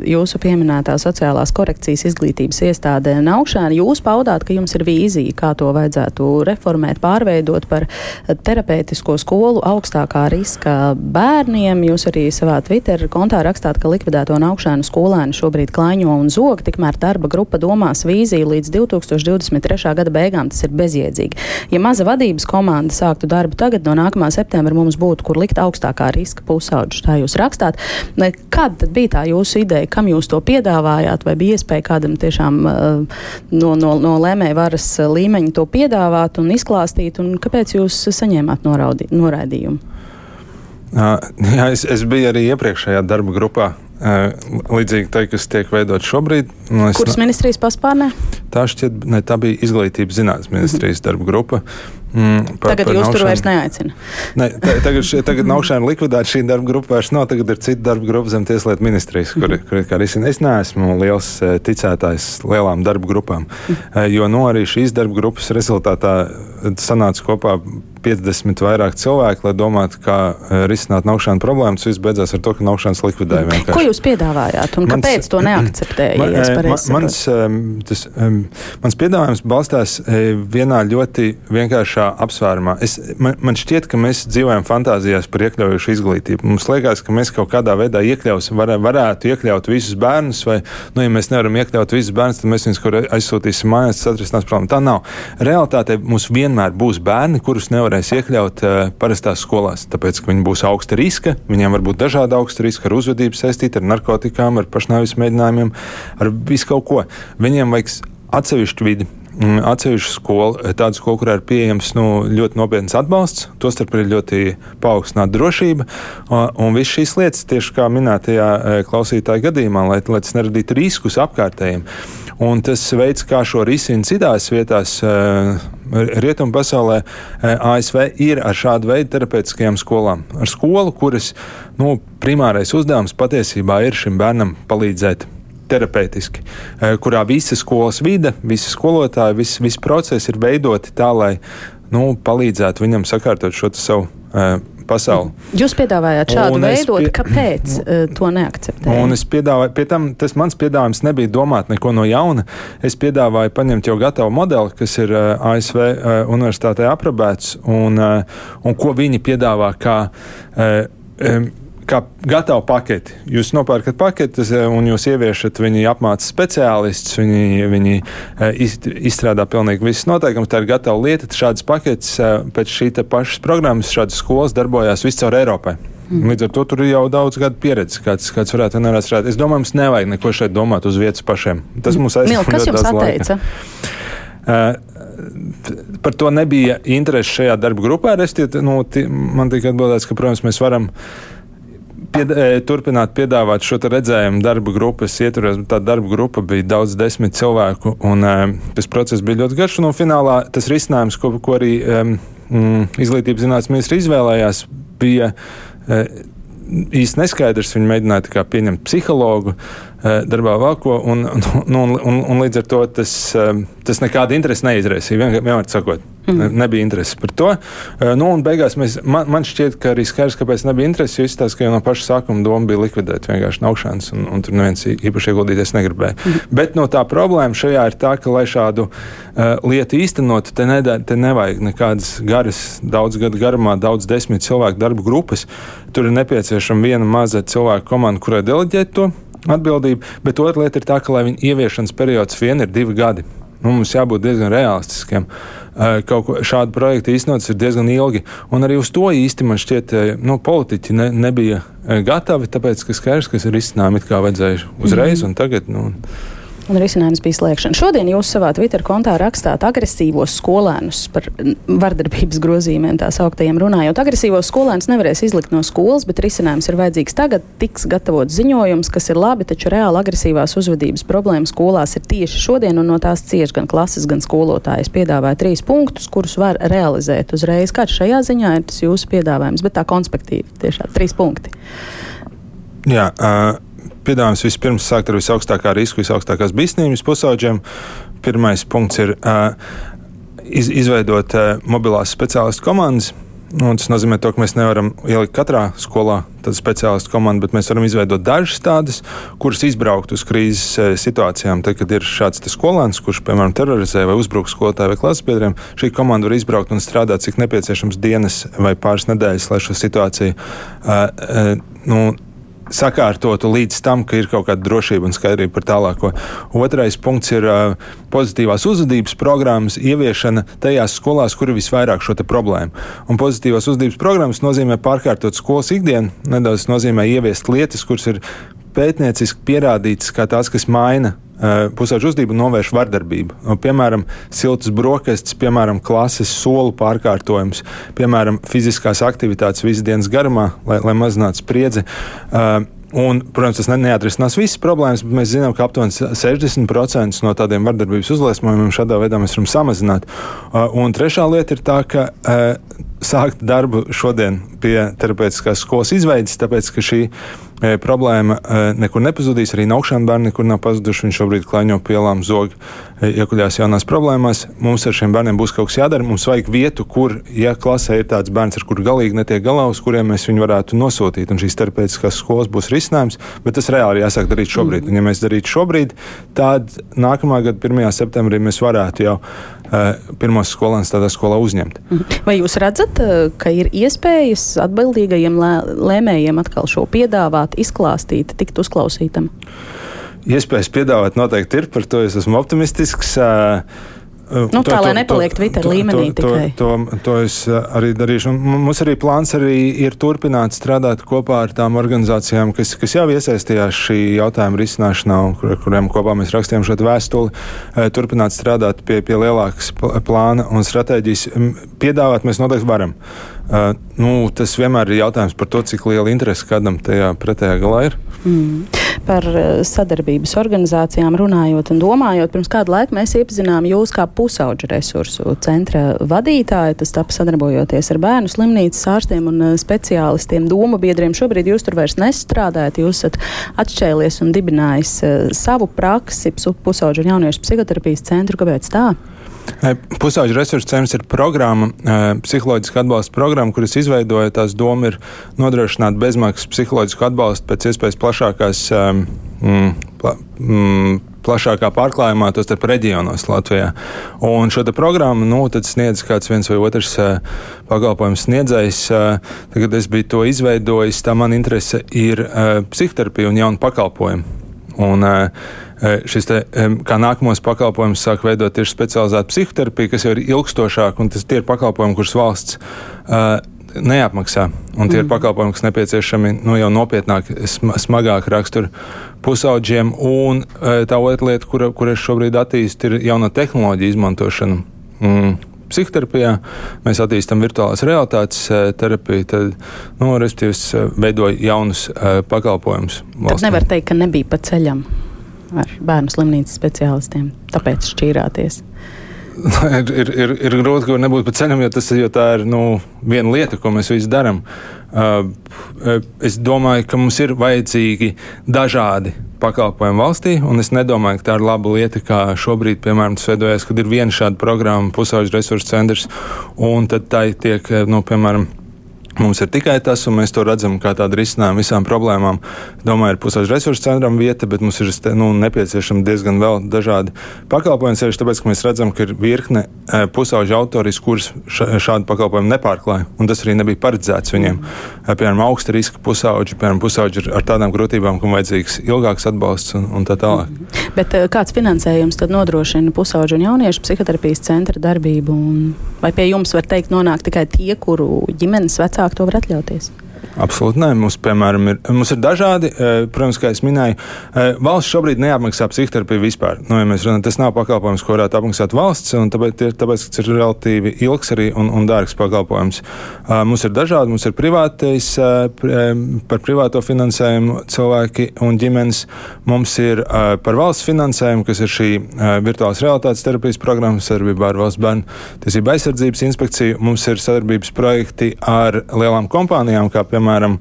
jūsu pieminētā sociālās korekcijas izglītības iestādē Naukšēna, jūs paudāt, ka jums ir vīzija, kā to vajadzētu reformēt, pārveidot par terapeitisko skolu augstākā riska bērniem. Jūs arī savā Twitter kontā rakstāt, ka likvidēto Naukšēnu skolēnu šobrīd klaiņo un zog, tikmēr darba grupa domās vīziju līdz 2023. gada beigām. Tas ir bezjēdzīgi. Ja maza vadības komanda sāktu darbu tagad, no nākamā septembra mums būtu kur likt augstākā riska pusauģus. Tā jūs rakstāt. Kāda bija tā jūsu ideja, kam jūs to piedāvājāt, vai bija iespēja kādam tiešām uh, no, no, no lēmēja varas līmeņa to piedāvāt un izklāstīt, un kāpēc jūs saņēmāt noraudi, noraidījumu? Uh, jā, es, es biju arī iepriekšējā darba grupā, līdzīgi tai, kas tiek veidot šobrīd. Nu, Kuras no... ministrijas paspārnē? Tā, šķiet, ne, tā bija izglītības zinātnes ministrijas mm -hmm. darba grupa. Mm, par, tagad par jūs tur vairs neaicina. Ne, tagad šie, tagad naukšana likvidēta, šī darba grupa vairs nav. Tagad ir cita darba grupa zem tieslietu ministrijas, kur, -hmm. kur, kur risina. Es neesmu liels ticētājs lielām darba grupām, mm -hmm. jo no nu, arī šīs darba grupas rezultātā sanāca kopā 50 vairāk cilvēku, lai domātu, kā e, risināt naukšanas problēmas. Viss beidzās ar to, ka naukšanas likvidēja vienkārši. Ko jūs piedāvājāt un mans, kāpēc to neakceptēja? Man, ja man, mans, tas, mans piedāvājums balstās e, vienā ļoti vienkāršā apsvērumā. Es, man, man šķiet, ka mēs dzīvojam fantāzijās par iekļaujušu izglītību. Mums liekas, ka mēs kaut kādā veidā iekļausim, var, varētu iekļaut visus bērnus, vai, nu, ja mēs nevaram iekļaut visus bērnus, tad mēs viņus kur aizsūtīsim mājās, tas atrisinās problēmu. Tā nav. Realitātē mums vienmēr būs bērni, kurus nevar nevarēs iekļaut uh, parastās skolās, tāpēc, ka viņi būs augsta riska. Viņiem var būt dažādi augsta riska, ar uzvedību saistīti, ar narkotikām, ar pašnāvis mēģinājumiem, ar visu kaut ko. Viņiem vajag atsevišķu vidi. Mm, atsevišķu skolu, tādu skolu, kurā ir pieejams nu, ļoti nopietns atbalsts, tostarp ir ļoti paaugstināta drošība. Un viss šīs lietas, tieši kā minētajā klausītāja gadījumā, lai, lai tas neradītu riskus apkārtējiem. Un tas veids, kā šo risina citās vietās, eh, rietumu pasaulē, eh, ASV ir ar šādu veidu terapeitiskajām skolām. Ar skolu, kuras nu, primārais uzdevums patiesībā ir šim bērnam palīdzēt terapeitiski, eh, kurā visa skolas vide, visi skolotāji, viss vis process ir veidoti tā, lai nu, palīdzētu viņam sakārtot šo savu pasauli. Jūs piedāvājāt šādu veidot, pie... kāpēc uh, to neakceptējat? Un es piedāvāju, pie tam tas mans piedāvājums nebija domāt neko no jauna. Es piedāvāju paņemt jau gatavu modeli, kas ir uh, ASV uh, universitātē aprobēts, un, uh, un ko viņi piedāvā kā. Uh, um, kā gatavu paketi. Jūs nopērkat paketes, eh, un jūs ieviešat, viņi apmāca speciālistus, viņi, viņi eh, izstrādā pilnīgi visas noteikumus. Tā ir gatava lieta. Šādas paketes eh, pēc šī pašas programmas, šādas skolas darbojās viscaur Eiropai. Mm. Līdz ar to tur ir jau daudz gadu pieredze, kāds, kāds varētu nevarētu strādāt. Es domāju, mums nevajag neko šeit domāt uz vietas pašiem. Tas mums aizsaka ļoti daudz atteica? laika. Par to nebija interesi šajā darba grupā. Restiet, nu, man tika atbildēts, ka, protams, mēs varam pied, e, turpināt piedāvāt šo redzējumu darba grupas ietvaros. Tā darba grupa bija daudz desmit cilvēku, un e, tas process bija ļoti garš. Un finālā tas risinājums, ko, ko arī um, izglītības zinātnes ministrs izvēlējās, bija uh, īsti neskaidrs. Viņi mēģināja pieņemt psihologu darbā vēl ko, un, un, un, un, un līdz ar to tas, uh, tas nekādu interesi neizraisīja. Vien, vienmēr sakot, Mm. Nebija interesi par to. Uh, nu, un beigās mēs, man, man šķiet, ka arī skaidrs, kāpēc nebija interesi. Jo izstāsta, ka jau no paša sākuma doma bija likvidēt vienkārši naukšanas, un, un tur neviens īpaši ieguldīties negribēja. Mm. Bet no tā problēma šajā ir tā, ka, lai šādu uh, lietu īstenotu, te, nedē, te nevajag nekādas garas, daudz gadu garumā, daudz desmit cilvēku darbu grupas. Tur ir nepieciešama viena maza cilvēku komanda, kurai deleģēt to atbildību, bet otra lieta ir tā, ka, lai viņa ieviešanas periods vien ir divi gadi. Nu, mums jābūt diezgan realistiskiem. Kaut ko šādu projektu īstenots ir diezgan ilgi, un arī uz to īsti man šķiet, nu, politiķi ne, nebija gatavi, tāpēc, ka skaidrs, ka ir izcinājumi, kā vajadzēja uzreiz, mm un tagad. Nu, un risinājums bija slēgšana. Šodien jūs savā Twitter kontā rakstāt agresīvos skolēnus par vardarbības grozījumiem, tā sauktiem runājot. Agresīvos skolēnus nevarēs izlikt no skolas, bet risinājums ir vajadzīgs tagad. Tiks gatavots ziņojums, kas ir labi, taču reāli agresīvās uzvedības problēmas skolās ir tieši šodien, un no tās cieš gan klases, gan skolotājas. Piedāvāja trīs punktus, kurus var realizēt uzreiz. Kāds šajā ziņā ir tas jūsu piedāvājums, bet tā konspektīvi tiešām trīs punkti. Jā, uh, piedāvājums vispirms sākt ar visaugstākā riska, visaugstākās bīstamības pusauģiem. Pirmais punkts ir uh, iz, izveidot uh, mobilās speciālistu komandas. Un tas nozīmē, to, ka mēs nevaram ielikt katrā skolā tādu speciālistu komandu, bet mēs varam izveidot dažas tādas, kuras izbraukt uz krīzes situācijām. Tad, kad ir šāds skolēns, kurš, piemēram, terorizē vai uzbruk skolotāju vai klases biedriem, šī komanda var izbraukt un strādāt, cik nepieciešams dienas vai pāris nedēļas, lai šo situāciju uh, uh, nu, sakārtotu līdz tam, ka ir kaut kāda drošība un skaidrība par tālāko. Otrais punkts ir uh, pozitīvās uzvedības programmas ieviešana tajās skolās, kur ir visvairāk šo problēmu. Un pozitīvās uzvedības programmas nozīmē pārkārtot skolas ikdienu, nedaudz nozīmē ieviest lietas, kuras ir pētnieciski pierādītas kā tās, kas maina pusauģu uzvedību novērš vardarbību. Un, piemēram, siltas brokastis, piemēram, klases solu pārkārtojums, piemēram, fiziskās aktivitātes visas dienas garumā, lai, lai mazinātu spriedzi. Uh, Un, protams, tas neatrisinās visas problēmas, bet mēs zinām, ka aptuveni 60% no tādiem vardarbības uzliesmojumiem šādā veidā mēs varam samazināt. Uh, un trešā lieta ir tā, ka sākt darbu šodien pie terapeitiskās skolas izveides, tāpēc ka šī problēma e, nekur nepazudīs, arī naukšana bērni nekur nav pazuduši. Viņi šobrīd klaņo pielām zog, e, iekuļās jaunās problēmās. Mums ar šiem bērniem būs kaut kas jādara. Mums vajag vietu, kur, ja klasē ir tāds bērns, ar kuru galīgi netiek galā, uz kuriem mēs viņu varētu nosūtīt. Un šīs terapeitiskās skolas būs risinājums, bet tas reāli jāsāk darīt šobrīd. Un, ja mēs darītu šobrīd, tad nākamā gada 1. septembrī mēs varētu jau pirmos skolēnus tādā skolā uzņemt. Mhm. Vai jūs redzat, ka ir iespējas atbildīgajiem lēmējiem atkal šo piedāvāt? piedāvāt, izklāstīt, tikt uzklausītam? Iespējas piedāvāt noteikti ir, par to es esmu optimistisks. Uh, Nu, to, tā lai nepaliek Twitter to, līmenī to, tikai. To, to, to es arī darīšu. Un mums arī plāns arī ir turpināt strādāt kopā ar tām organizācijām, kas, kas jau iesaistījās šī jautājuma risināšanā, kur, kuriem kopā mēs rakstījām šo vēstuli. Turpināt strādāt pie, pie lielākas plāna un stratēģijas. Piedāvāt mēs noteikti varam. Uh, nu, tas vienmēr ir jautājums par to, cik liela interese kādam tajā pretējā galā ir. Mm. Par sadarbības organizācijām runājot un domājot, pirms kādu laiku mēs iepazinām jūs kā pusauģu resursu centra vadītāju. Tas tapu sadarbojoties ar bērnu slimnīcas ārstiem un speciālistiem, domu biedriem. Šobrīd jūs tur vairs nestrādājat, jūs esat atšķēlies un dibinājis savu praksi pusauģu un jauniešu psihoterapijas centru. Kāpēc tā? Pusauģu resursu centrs ir programma, psiholoģiska atbalsta programma, kuras izveidoja. Tās doma ir nodrošināt bezmaksas psiholoģisku atbalstu pēc iespējas plašākās. Mm, pla, mm, plašākā pārklājumā, tos starp reģionos Latvijā. Un šo programmu nu, sniedz kāds viens vai otrs uh, pakalpojums sniedzējs. Uh, tagad es biju to izveidojis, tā man interese ir uh, psihoterapija un jaunu pakalpojumu. Un, šis te, kā nākamos pakalpojumus sāk veidot tieši specializēta psihoterapija, kas jau ir ilgstošāka, un tas tie ir pakalpojumi, kurus valsts neapmaksā. Un tie mm. ir pakalpojumi, kas nepieciešami nu, jau nopietnāk, smagāk rakstura pusauģiem. Un e, tā otra lieta, kur, kur es šobrīd attīstu, ir jauna tehnoloģija izmantošana. Mm. Psihoterapijā mēs attīstām virtuālās realitātes terapiju, tad, nu, respektīvi, veidoju jaunus uh, pakalpojumus. Tad nevar teikt, ka nebija pa ceļam ar bērnu slimnīcas speciālistiem, tāpēc šķīrāties. ir, ir, ir, ir grūti, ka nebūtu pa ceļam, jo, tas, jo tā ir nu, viena lieta, ko mēs visi darām. Uh, es domāju, ka mums ir vajadzīgi dažādi pakalpojumi valstī, un es nedomāju, ka tā ir laba lieta, kā šobrīd, piemēram, tas veidojas, kad ir viena šāda programma, pusauģis resursu centrs, un tad tā tiek, nu, piemēram, Mums ir tikai tas, un mēs to redzam kā tādu risinājumu visām problēmām. Domāju, ir pusauģis resursu centram vieta, bet mums ir nu, nepieciešami diezgan vēl dažādi pakalpojumi. Tieši tāpēc, ka mēs redzam, ka ir virkne e, pusauģu autoris, kurus šādu pakalpojumu nepārklāja. Un tas arī nebija paredzēts viņiem. E, piemēram, augsta riska pusauģi, piemēram, pusauģi ar tādām grūtībām, kam vajadzīgs ilgāks atbalsts un, un tā tālāk. Mhm. Bet e, kāds finansējums tad nodrošina pusauģu un jauniešu psihoterapijas centra darbību? Un vai pie jums var teikt nonāk tikai tie, kuru ģimenes vecāki vecāki to var atļauties? Absolūti nē. Mums, piemēram, ir, mums ir dažādi, e, protams, kā jau minēju, e, valsts šobrīd neapmaksā psihoterapiju vispār. Nu, ja runājam, tas nav pakalpojums, ko varētu apmaksāt valsts, un tāpēc, tāpēc tas ir relatīvi ilgs arī un, un dārgs pakalpojums. E, mums ir dažādi, mums ir privātais, par privāto finansējumu cilvēki un ģimenes. Mums ir par valsts finansējumu, kas ir šī virtuālās realitātes terapijas programma sadarbībā ar Valsts bērnu tiesību aizsardzības inspekciju. Mums ir sadarbības projekti ar lielām kompānijām, kā piemēram piemēram,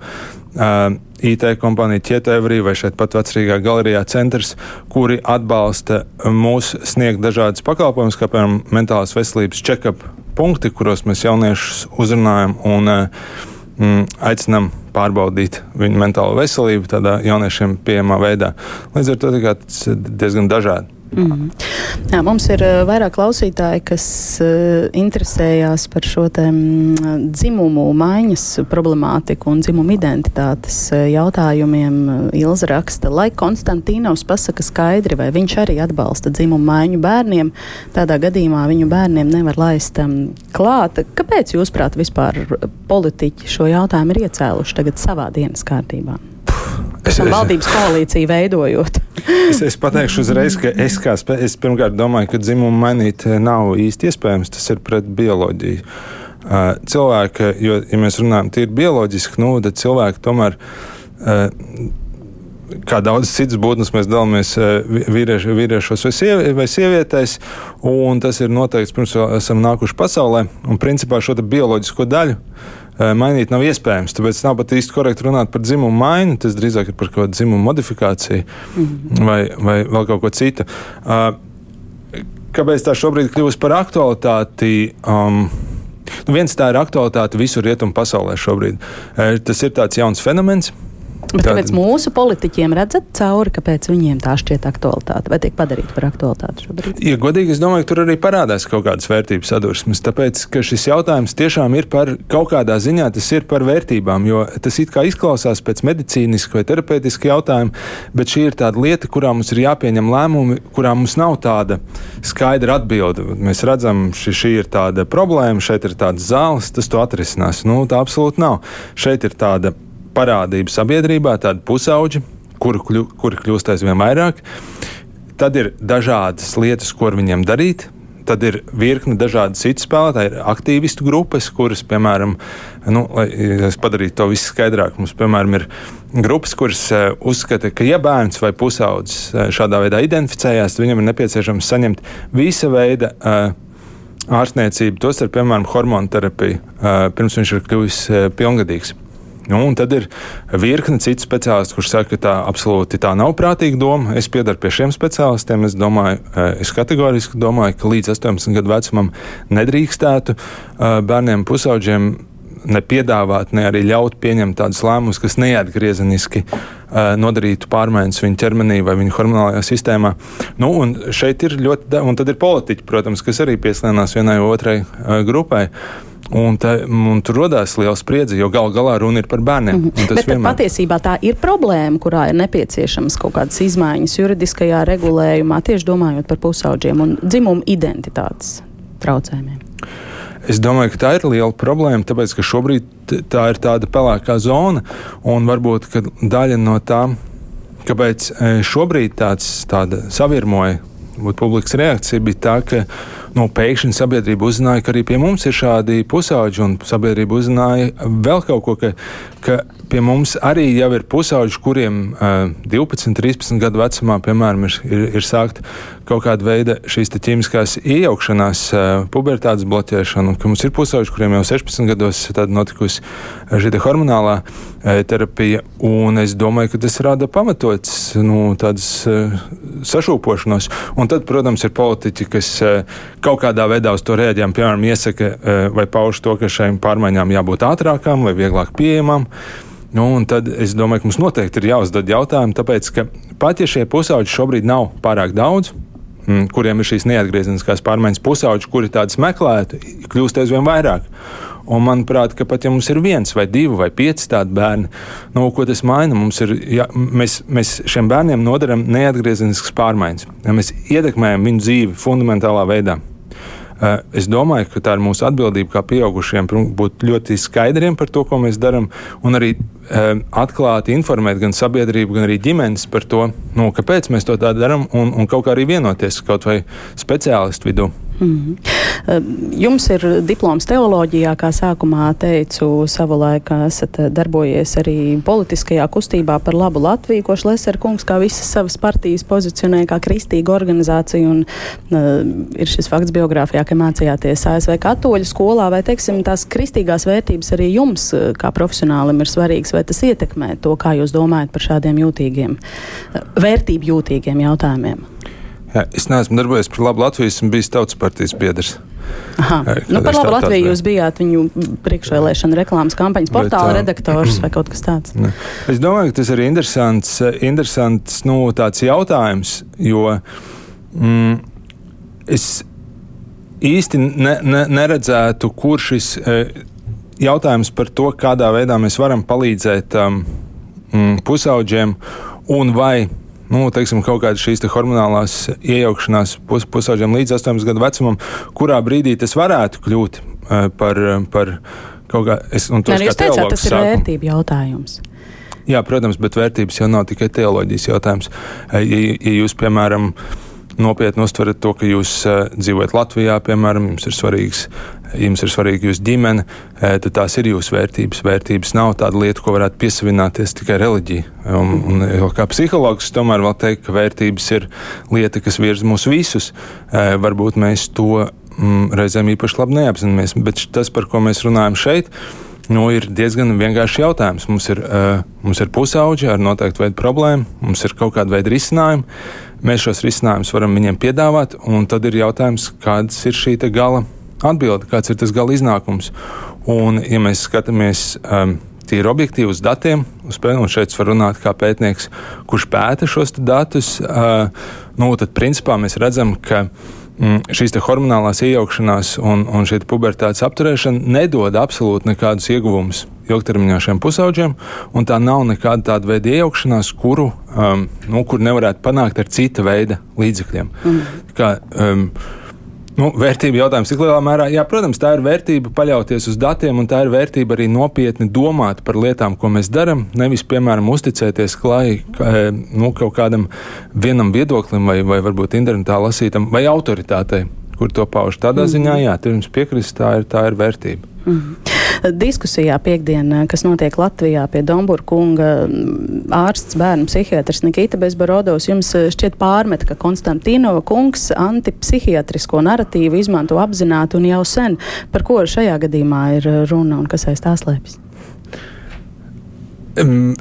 IT kompānija Ķietevrī vai šeit pat vecrīgā galerijā centrs, kuri atbalsta mūs sniegt dažādas pakalpojumus, kā piemēram mentālās veselības check-up punkti, kuros mēs jauniešus uzrunājam un mm, aicinām pārbaudīt viņu mentālo veselību tādā jauniešiem pieejamā veidā. Līdz ar to tas diezgan dažādi. Mm. Jā, mums ir uh, vairāk klausītāji, kas uh, interesējās par šo te, mm, dzimumu maiņas problemātiku un dzimumu identitātes uh, jautājumiem. Ilza raksta, lai Konstantīnovs pasaka skaidri, vai viņš arī atbalsta dzimumu maiņu bērniem, tādā gadījumā viņu bērniem nevar laist um, klāt. Kāpēc, jūsuprāt, vispār politiķi šo jautājumu ir iecēluši tagad savā dienas kārtībā? Es, es, valdības koalīciju veidojot. es, es pateikšu uzreiz, ka es, kā, es pirmkārt domāju, ka dzimumu mainīt eh, nav īsti iespējams. Tas ir pret bioloģiju. Uh, cilvēki, jo, ja mēs runājam tīri bioloģiski, nu, tad cilvēki tomēr. Uh, kā daudzas citas būtnes, mēs dalāmies vīrieši, vīriešos vai, sievi, vai sievietēs, un tas ir noteikts pirms esam nākuši pasaulē. Un principā šo bioloģisko daļu mainīt nav iespējams. Tāpēc nav pat īsti korekti runāt par dzimumu maiņu. Tas drīzāk ir par kaut kādu dzimumu modifikāciju -hmm. vai, vai vēl kaut ko citu. Kāpēc tā šobrīd kļūst par aktualitāti? Um, Nu, viens tā ir aktualitāte visur rietumu pasaulē šobrīd. Tas ir tāds jauns fenomens. Bet Tātad... kāpēc mūsu politiķiem redzat cauri, kāpēc viņiem tā šķiet aktualitāte vai tiek padarīta par aktualitāti šobrīd? Ja godīgi, es domāju, ka tur arī parādās kaut kādas vērtības sadursmes, tāpēc, ka šis jautājums tiešām ir par kaut kādā ziņā, tas ir par vērtībām, jo tas it kā izklausās pēc medicīniska vai terapeitiska jautājuma, bet šī ir tāda lieta, kurā mums ir jāpieņem lēmumi, kurā mums nav tāda skaidra atbilde. Mēs redzam, šī, šī ir tāda problēma, šeit ir tāds zāles, tas to atrisinās. Nu, tā absolūti nav. Šeit ir tāda parādība sabiedrībā, tādi pusauģi, kuri, kļu, kuri kļūst aizvien vairāk. Tad ir dažādas lietas, ko viņiem darīt. Tad ir virkne dažādu citu spēlētāju, ir aktīvistu grupas, kuras, piemēram, nu, lai padarītu to visu skaidrāk, mums, piemēram, ir grupas, kuras uh, uzskata, ka, ja bērns vai pusaudzis uh, šādā veidā identificējās, tad viņam ir nepieciešams saņemt visa veida uh, ārstniecību, tos ar, piemēram, hormonu terapiju, pirms viņš ir kļuvis pilngadīgs. Nu, un tad ir virkne citu speciālistu, kurš saka, ka tā absolūti tā nav prātīga doma. Es piedaru pie šiem speciālistiem. Es, domāju, eh, es kategoriski domāju, ka līdz 18 gadu vecumam nedrīkstētu eh, bērniem pusauģiem nepiedāvāt, ne arī ļaut pieņemt tādus lēmumus, kas neatgriezeniski uh, nodarītu pārmaiņas viņa ķermenī vai viņa hormonālajā sistēmā. Nu, un šeit ir ļoti, un tad ir politiķi, protams, kas arī pieslēdzās vienai otrai uh, grupai. Un, tā, un tur radās liela spriedze, jo gal galā runa ir par bērniem. Mm -hmm. Bet vienmēr... patiesībā tā ir problēma, kurā ir nepieciešamas kaut kādas izmaiņas juridiskajā regulējumā, tieši domājot par pusauģiem un dzimumu identitātes traucējumiem. Es domāju, ka tā ir liela problēma, tāpēc ka šobrīd tā ir tāda pelēkā zona, un varbūt daļa no tā, kāpēc e, šobrīd tāds savirmoja publikas reakcija bija tā, ka nu, pēkšņi sabiedrība uzzināja, ka arī pie mums ir šādi pusauģi, un sabiedrība uzzināja vēl kaut ko, ka, ka pie mums arī jau ir pusauģi, kuriem uh, 12, 13 gadu vecumā, piemēram, ir, ir, ir sākta kaut kāda veida šīs ķīmiskās iejaukšanās, uh, pubertātes bloķēšana, un ka mums ir pusauģi, kuriem jau 16 gados ir notikusi šī hormonālā uh, terapija, un es domāju, ka tas rada pamatots nu, tādas uh, sašūpošanos. Un tad, protams, ir politiķi, kas uh, kaut kādā veidā uz to rēģējam, piemēram, iesaka uh, vai pauž to, ka šīm pārmaiņām jābūt ātrākām vai vieglāk pieejamām. Nu, tad es domāju, ka mums noteikti ir jāuzdod jautājumi, tāpēc, ka pat ja šie pusauģi šobrīd nav pārāk daudz, kuriem ir šīs neatgriezeniskās pārmaiņas, pusauģi, kuri tādas meklētu, kļūst aizvien vairāk. Un manuprāt, ka pat ja mums ir viens vai divi vai pieci tādi bērni, nu, ko tas maina, mums ir, ja, mēs, mēs šiem bērniem nodaram neatgriezeniskas pārmaiņas. Ja mēs ietekmējam viņu dzīvi fundamentālā veidā. Eh, es domāju, ka tā ir mūsu atbildība kā pieaugušiem būt ļoti skaidriem par to, ko mēs darām, un arī atklāti informēt gan sabiedrību, gan arī ģimenes par to, nu, kāpēc mēs to tā darām, un, un kaut kā arī vienoties kaut vai speciālistu vidū. Mm -hmm. Jums ir diploms teoloģijā, kā sākumā teicu, savulaik esat darbojies arī politiskajā kustībā par labu Latviju, ko Šlesera kungs kā visas savas partijas pozicionē kā kristīga organizācija. Un, uh, ir šis fakts biogrāfijā, ka mācījāties ASV katoļu skolā, vai teiksim, tās kristīgās vērtības arī jums kā profesionālim ir svarīgas, vai tas ietekmē to, kā jūs domājat par šādiem jūtīgiem, vērtību jūtīgiem jautājumiem? Es neesmu darbojies par labu Latviju, esmu bijis tautas partijas biedrs. Aha. Nu, par labu Latviju jūs bijāt viņu priekšvēlēšana reklāmas kampaņas portāla Bet, redaktors vai kaut kas tāds. Ne. Es domāju, ka tas ir interesants, interesants nu, jautājums, jo mm, es īsti ne, ne, neredzētu, kur šis e, jautājums par to, kādā veidā mēs varam palīdzēt um, mm, pusauģiem un vai nu, teiksim, kaut kādas šīs te hormonālās iejaukšanās pus, pusauģiem līdz 18 gadu vecumam, kurā brīdī tas varētu kļūt uh, par, par kaut kā. Es, un tos, Nē, kā teicāt, tas ir vērtību jautājums. Jā, protams, bet vērtības jau nav tikai teoloģijas jautājums. Ja, ja jūs, piemēram, nopietni uztverat to, ka jūs uh, dzīvojat Latvijā, piemēram, jums ir svarīgs jums ir svarīga jūsu ģimene, eh, tad tās ir jūsu vērtības. Vērtības nav tāda lieta, ko varētu piesavināties tikai reliģija. Un, un, kā psihologs, tomēr vēl teikt, ka vērtības ir lieta, kas virza mūs visus. Eh, varbūt mēs to mm, reizēm īpaši labi neapzināmies, bet tas, par ko mēs runājam šeit, nu, ir diezgan vienkāršs jautājums. Mums ir, uh, mums ir pusauģi ar noteiktu veidu problēmu, mums ir kaut kāda veida risinājumi. Mēs šos risinājumus varam viņiem piedāvāt, un tad ir jautājums, kādas ir šī gala atbildi, kāds ir tas gala iznākums. Un, ja mēs skatāmies um, tīri objektīvi uz datiem, uz pēc, un šeit var runāt kā pētnieks, kurš pēta šos datus, uh, nu, tad principā mēs redzam, ka šīs hormonālās iejaukšanās un, un šī pubertātes apturēšana nedod absolūti nekādus ieguvumus ilgtermiņā šiem pusauģiem, un tā nav nekāda tāda veida iejaukšanās, kuru, um, nu, kur nevarētu panākt ar cita veida līdzekļiem. Mm. Kā, um, Nu, vērtība jautājums, cik lielā mērā, jā, protams, tā ir vērtība paļauties uz datiem, un tā ir vērtība arī nopietni domāt par lietām, ko mēs darām. Nevis, piemēram, uzticēties klāji ka, nu, kaut kādam vienam viedoklim, vai, vai varbūt internetā lasītam, vai autoritātei, kur to pauž. Tādā mm ziņā, jā, tur jums piekrist, tā ir, tā ir vērtība. Mm diskusijā piekdienā, kas notiek Latvijā pie Dombura kunga ārsts, bērnu psihiatrs Nikita Bezbarodovs, jums eh, šķiet pārmet, ka Konstantīnova kungs antipsihiatrisko narratīvu izmanto apzināti un jau sen. Par ko šajā gadījumā ir runa un kas aiz tā slēpjas? Um,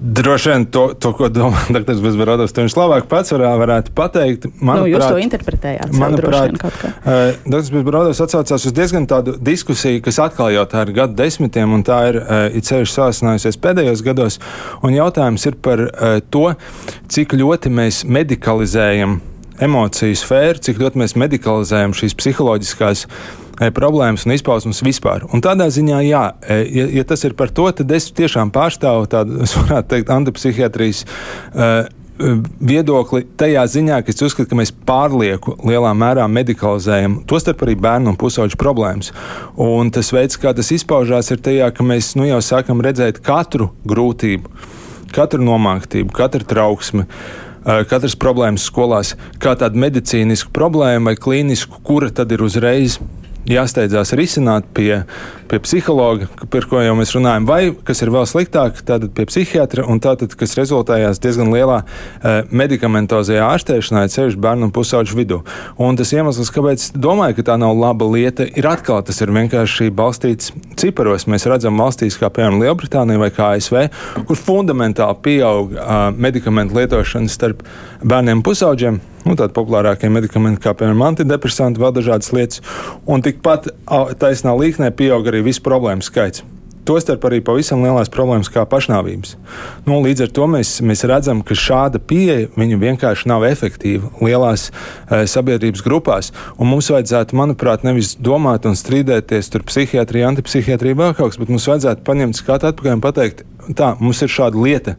Droši vien to, to ko domā Dr. Bezbarodovs, to viņš labāk pats var, varētu pateikt. Manuprāt, nu, jūs to interpretējāt. Manuprāt, uh, Dr. Bezbarodovs atsaucās uz diezgan tādu diskusiju, kas atkal jau tā ir gadu desmitiem, un tā ir it sevišķi sāsinājusies pēdējos gados. Un jautājums ir par uh, to, cik ļoti mēs medikalizējam emociju sfēru, cik ļoti mēs medikalizējam šīs psiholoģiskās problēmas un izpausmes vispār. Un tādā ziņā, jā, e, ja, ja tas ir par to, tad es tiešām pārstāvu tādu, es varētu teikt, antipsihiatrijas. Uh, viedokli tajā ziņā, ka es uzskatu, ka mēs pārlieku lielā mērā medikalizējam, tostarp arī bērnu un pusauģu problēmas. Un tas veids, kā tas izpaužās, ir tajā, ka mēs nu, jau sākam redzēt katru grūtību, katru nomāktību, katru trauksmi. Katras problēmas skolās, kā tādu medicīnisku problēmu vai klīnisku, kura tad ir uzreiz jāsteidzās risināt pie, pie psihologa, par ko jau mēs runājam, vai, kas ir vēl sliktāk, tātad pie psihiatra, un tātad, kas rezultējās diezgan lielā uh, medikamentozajā ārstēšanā, ceļš bērnu un pusauģu vidū. Un tas iemesls, kāpēc domāju, ka tā nav laba lieta, ir atkal tas ir vienkārši balstīts ciparos. Mēs redzam valstīs, kā piemēram Lielbritānija vai ASV, kur fundamentāli pieaug uh, medikamentu lietošana starp bērniem un pusauģiem nu, tādi populārākie medikamenti, kā piemēram antidepresanti, vēl dažādas lietas. Un tikpat taisnā līknē pieaug arī visu problēmu skaits. Tostarp arī pavisam lielās problēmas kā pašnāvības. Nu, līdz ar to mēs, mēs redzam, ka šāda pieeja vienkārši nav efektīva lielās e, sabiedrības grupās. Un mums vajadzētu, manuprāt, nevis domāt un strīdēties par psihiatriju, antipsihiatriju vai kaut kas, bet mums vajadzētu paņemt skatu atpakaļ un pateikt, tā, mums ir šāda lieta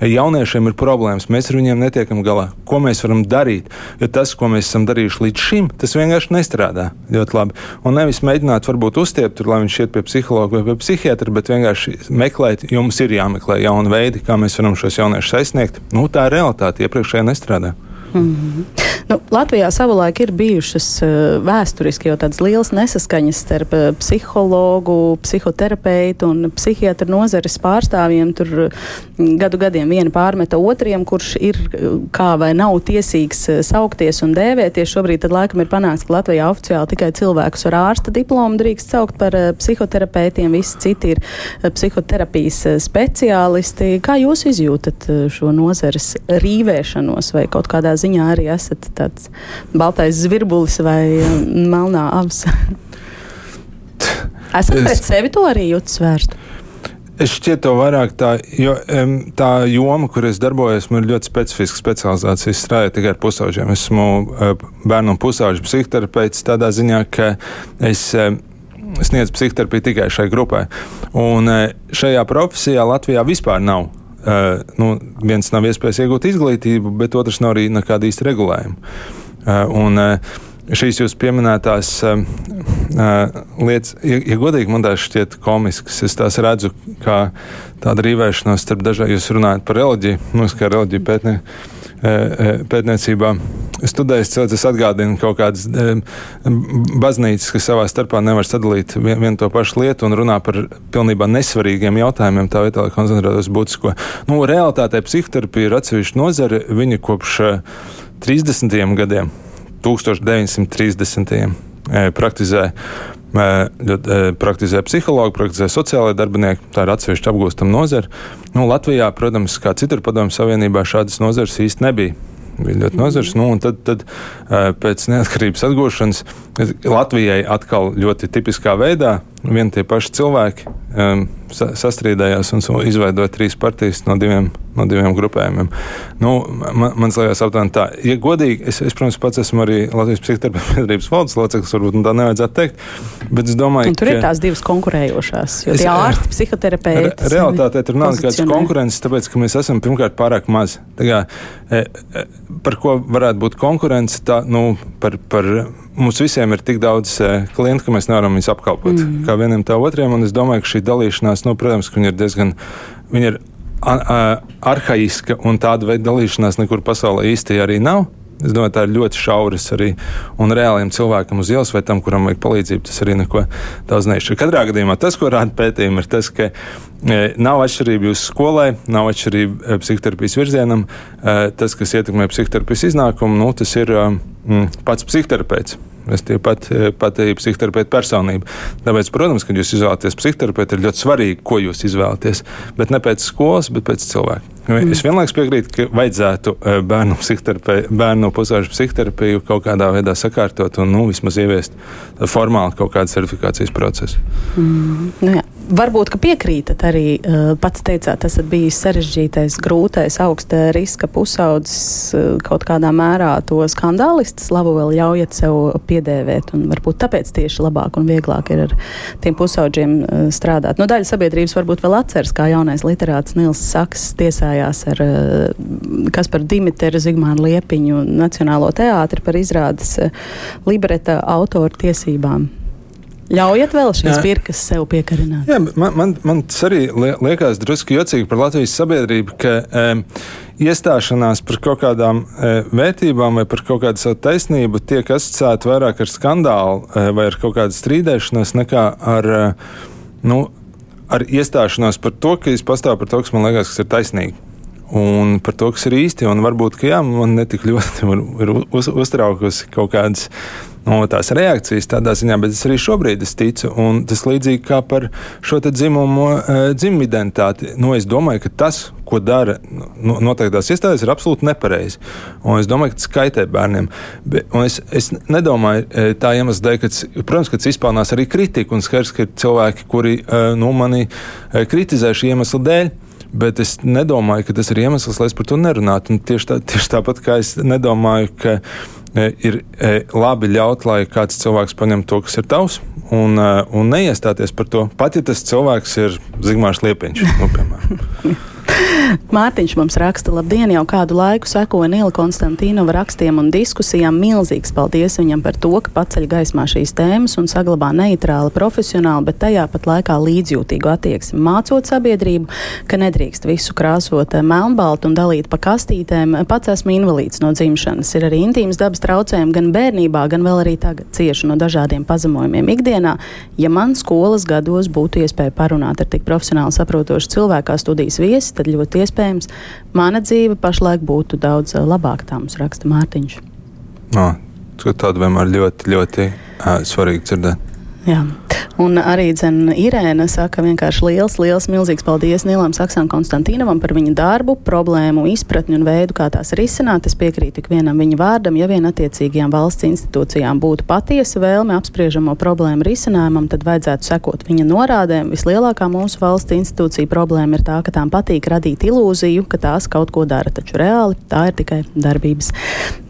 jauniešiem ir problēmas, mēs ar viņiem netiekam galā. Ko mēs varam darīt? Jo tas, ko mēs esam darījuši līdz šim, tas vienkārši nestrādā ļoti labi. Un nevis mēģināt, varbūt uztiept, tur, lai viņš iet pie psihologa vai pie psihiatra, bet vienkārši meklēt, jums ir jāmeklē jauni veidi, kā mēs varam šos jauniešus aizsniegt. Nu, tā ir realitāte, iepriekšējā nestrādā. Mm -hmm. Nu, Latvijā savulaik ir bijušas uh, vēsturiski jau tādas lielas nesaskaņas starp uh, psihologu, psihoterapeitu un psihiatru nozares pārstāvjiem. Tur uh, gadu gadiem viena pārmeta otriem, kurš ir kā vai nav tiesīgs saukties un dēvēties. Šobrīd tad laikam ir panāks, ka Latvijā oficiāli tikai cilvēkus ar ārsta diplomu drīkst saukt par psihoterapeitiem, visi citi ir psihoterapijas speciālisti. Kā jūs izjūtat šo nozares rīvēšanos vai kaut kādā ziņā arī esat tāds baltais zvirbulis vai um, melnā avs. Esat pret sevi to arī jūtas vērstu? Es šķiet, to vairāk tā, jo, tā joma, kur es darbojos, man ir ļoti specifiska specializācija. Es strādāju tikai ar pusauģiem. Esmu e, bērnu un pusauģu psihoterapeits tādā ziņā, ka es sniedzu psihoterapiju tikai šai grupai. Un e, šajā profesijā Latvijā vispār nav nu, viens nav iespējas iegūt izglītību, bet otrs nav arī nekāda īsta regulējuma. Uh, un, uh, Šīs jūsu pieminētās uh, lietas, ja, ja godīgi, man tās šķiet komiskas. Es tās redzu kā tādu rīvēšanos starp dažādiem. Jūs runājat par reliģiju, nu, kā reliģiju pētnieku e, pētniecībā studējis cilvēks, atgādina kaut kādas baznīcas, kas savā starpā nevar sadalīt vienu vien to pašu lietu un runā par pilnībā nesvarīgiem jautājumiem, tā vietā, lai koncentrētos būtisko. Nu, realitātē psihoterapija ir atsevišķa nozare, viņa kopš 30. gadiem, 1930. praktizē praktizē psihologi, praktizē sociālai darbinieki. Tā ir atsevišķa apgūstama nozara. Nu, Latvijā, protams, kā citur padomju savienībā, šādas nozares īsti nebija bija ļoti nozars. Nu, tad, tad pēc neatkarības atgūšanas Latvijai atkal ļoti tipiskā veidā vieni tie paši cilvēki um, sastrīdējās un izveidoja trīs partijas no diviem, no diviem grupējumiem. Nu, man, man liekas, aptuveni tā. Ja godīgi, es, es, protams, pats esmu arī Latvijas psihoterapijas valdes loceklis, varbūt tā nevajadzētu teikt, bet es domāju, un tur ka tur ir tās divas konkurējošās, jo tie ārsti, psihoterapeiti. Re, realitātē tur nav nekādas konkurences, tāpēc, ka mēs esam pirmkārt pārāk maz. Tā kā, e, e, par ko varētu būt konkurence, tā, nu, par, par mums visiem ir tik daudz uh, klientu, ka mēs nevaram viņus apkalpot mm. kā vienam tā otriem. Un es domāju, ka šī dalīšanās, nu, protams, ka viņi ir diezgan. Viņi ir arhaiska un tāda veida dalīšanās nekur pasaulē īsti arī nav. Es domāju, tā ir ļoti šauras arī un reāliem cilvēkam uz ielas vai tam, kuram vajag palīdzību. Tas arī neko daudz nešķir. Katrā gadījumā tas, ko rāda pētījumi, ir tas, ka e, nav atšķirība jūsu skolai, nav atšķirība psihoterapijas virzienam. E, tas, kas ietekmē psihoterapijas iznākumu, nu, tas ir. E, mm, pats psihoterapeits. Es tie pat, pat psihoterapeita personība. Tāpēc, protams, kad jūs izvēlaties psihoterapeitu, ir ļoti svarīgi, ko jūs izvēlaties. Bet ne pēc skolas, bet pēc cilvēka. Mm. Es vienlaikus piekrītu, ka vajadzētu bērnu, bērnu pusauģu psihoterapiju kaut kādā veidā sakārtot un nu, vismaz ieviest formāli kaut kādu certifikācijas procesu. Mm. Nu, jā. Varbūt, ka piekrītat arī uh, pats teicāt, tas ir bijis sarežģītais, grūtais, augsta riska pusaudzis uh, kaut kādā mērā to skandālistu slavu vēl ļaujat sev piedēvēt. Varbūt tāpēc tieši labāk un vieglāk ir ar tiem pusauģiem uh, strādāt. No daļa sabiedrības varbūt vēl atceras, kā jaunais literāts Nils Saks tiesājās ar Kasparu Dimitru Zigmānu Liepiņu Nacionālo teātri par izrādes libreta autoru tiesībām. Ļaujiet vēl šīs pirkas sev piekarināt. Jā, man, man, man tas arī liekas drusku jocīgi par Latvijas sabiedrību, ka um, iestāšanās par kaut kādām uh, vērtībām vai par kaut kādu savu taisnību tiek asociēta vairāk ar skandālu uh, vai ar kaut kādu strīdēšanos nekā ar, uh, nu, ar iestāšanos par to, ka es pastāvu par to, kas man liekas, kas ir taisnīgi. Un par to, kas ir īsti, varbūt, ka jā, man netik ļoti ir uz, uztraukusi kaut kādas no tās reakcijas tādā ziņā, bet es arī šobrīd es ticu. Un tas līdzīgi kā par šo dzimumu, dzimumu identitāti. Nu, es domāju, ka tas, ko dara nu, noteiktās iestādes, ir absolūti nepareizi. Un es domāju, ka tas kaitē bērniem. Bet, es, es nedomāju eh, tā iemesla dēļ, ka, protams, ka tas izpelnās arī kritiku. Un skaidrs, ka ir cilvēki, kuri eh, nu, mani kritizē šī iemesla dēļ. Bet es nedomāju, ka tas ir iemesls, lai es par to nerunātu. Un tieši, tā, tieši tāpat kā es nedomāju, ka E, ir e, labi ļaut, lai kāds cilvēks paņem to, kas ir tavs, un, e, un neiestāties par to. Pat ja tas cilvēks ir Zigmārs Liepiņš, nu, piemēram. Mārtiņš mums raksta, labdien, jau kādu laiku sekoja Nila Konstantīnova rakstiem un diskusijām. Milzīgs paldies viņam par to, ka paceļ gaismā šīs tēmas un saglabā neitrāli, profesionāli, bet tajā pat laikā līdzjūtīgu attieksmi. Mācot sabiedrību, ka nedrīkst visu krāsot melnbaltu un dalīt pa kastītēm. Pats esmu invalīds no dzimšanas. Ir arī intīmas dabas traucējumi gan bērnībā, gan vēl arī tagad cieši no dažādiem pazemojumiem ikdienā. Ja man skolas gados būtu iespēja parunāt ar tik profesionāli saprotošu cilvēku kā studijas viesi, tad ļoti iespējams mana dzīve pašlaik būtu daudz eh, labāka. Tā mums raksta Mārtiņš. No, tādu vienmēr ļoti, ļoti uh, svarīgi dzirdēt. Jā. Un arī dzen, Irēna saka vienkārši liels, liels, milzīgs paldies Nilam Saksam Konstantīnovam par viņa darbu, problēmu izpratni un veidu, kā tās risināt. Es piekrītu tik vienam viņa vārdam, ja vien attiecīgajām valsts institūcijām būtu patiesa vēlme apspriežamo problēmu risinājumam, tad vajadzētu sekot viņa norādēm. Vislielākā mūsu valsts institūcija problēma ir tā, ka tām patīk radīt ilūziju, ka tās kaut ko dara, taču reāli tā ir tikai darbības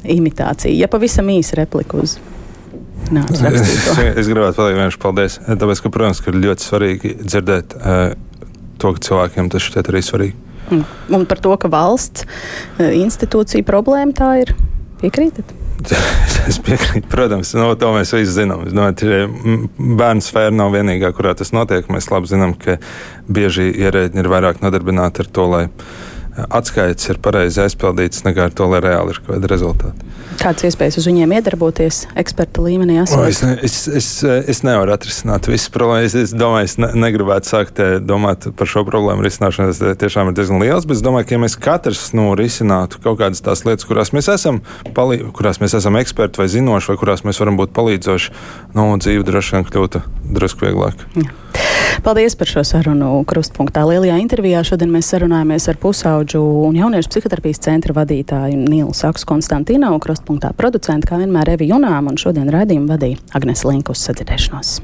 imitācija. Ja pavisam īsa replika uz Es, es gribētu pateikt, vienkārši paldies. Tāpēc, ka, protams, ka ir ļoti svarīgi dzirdēt uh, to, ka cilvēkiem tas šķiet arī svarīgi. Un, par to, ka valsts uh, institūcija problēma tā ir, piekrītat? es piekrītu, protams, no, to mēs visi zinām. No, bērnu sfēra nav vienīgā, kurā tas notiek. Mēs labi zinām, ka bieži ierēģi ir vairāk nodarbināti ar to, lai atskaites ir pareizi aizpildītas, nekā ar to, lai reāli ir kaut kāda rezultāta. Kādas iespējas uz viņiem iedarboties eksperta līmenī? O, es, ne, es, es, es nevaru atrisināt visas problēmas. Es domāju, es ne, negribētu sākt eh, domāt par šo problēmu risināšanu. Tas eh, tiešām ir diezgan liels, bet es domāju, ka ja mēs katrs nu, risinātu kaut kādas tās lietas, kurās mēs esam, palī, kurās mēs esam eksperti vai zinoši, vai kurās mēs varam būt palīdzoši, nu, dzīve droši vien kļūtu drusku vieglāk. Jā. Paldies par šo sarunu krustpunktā. Lielajā intervijā šodien mēs sarunājamies ar pusauģu un jauniešu psihoterapijas centra vadītāju Nilu Saksu Konstantinovu, krustpunktā producentu, kā vienmēr Evi Junām, un šodien raidījumu vadīja Agnes Linkus sadzirdēšanos.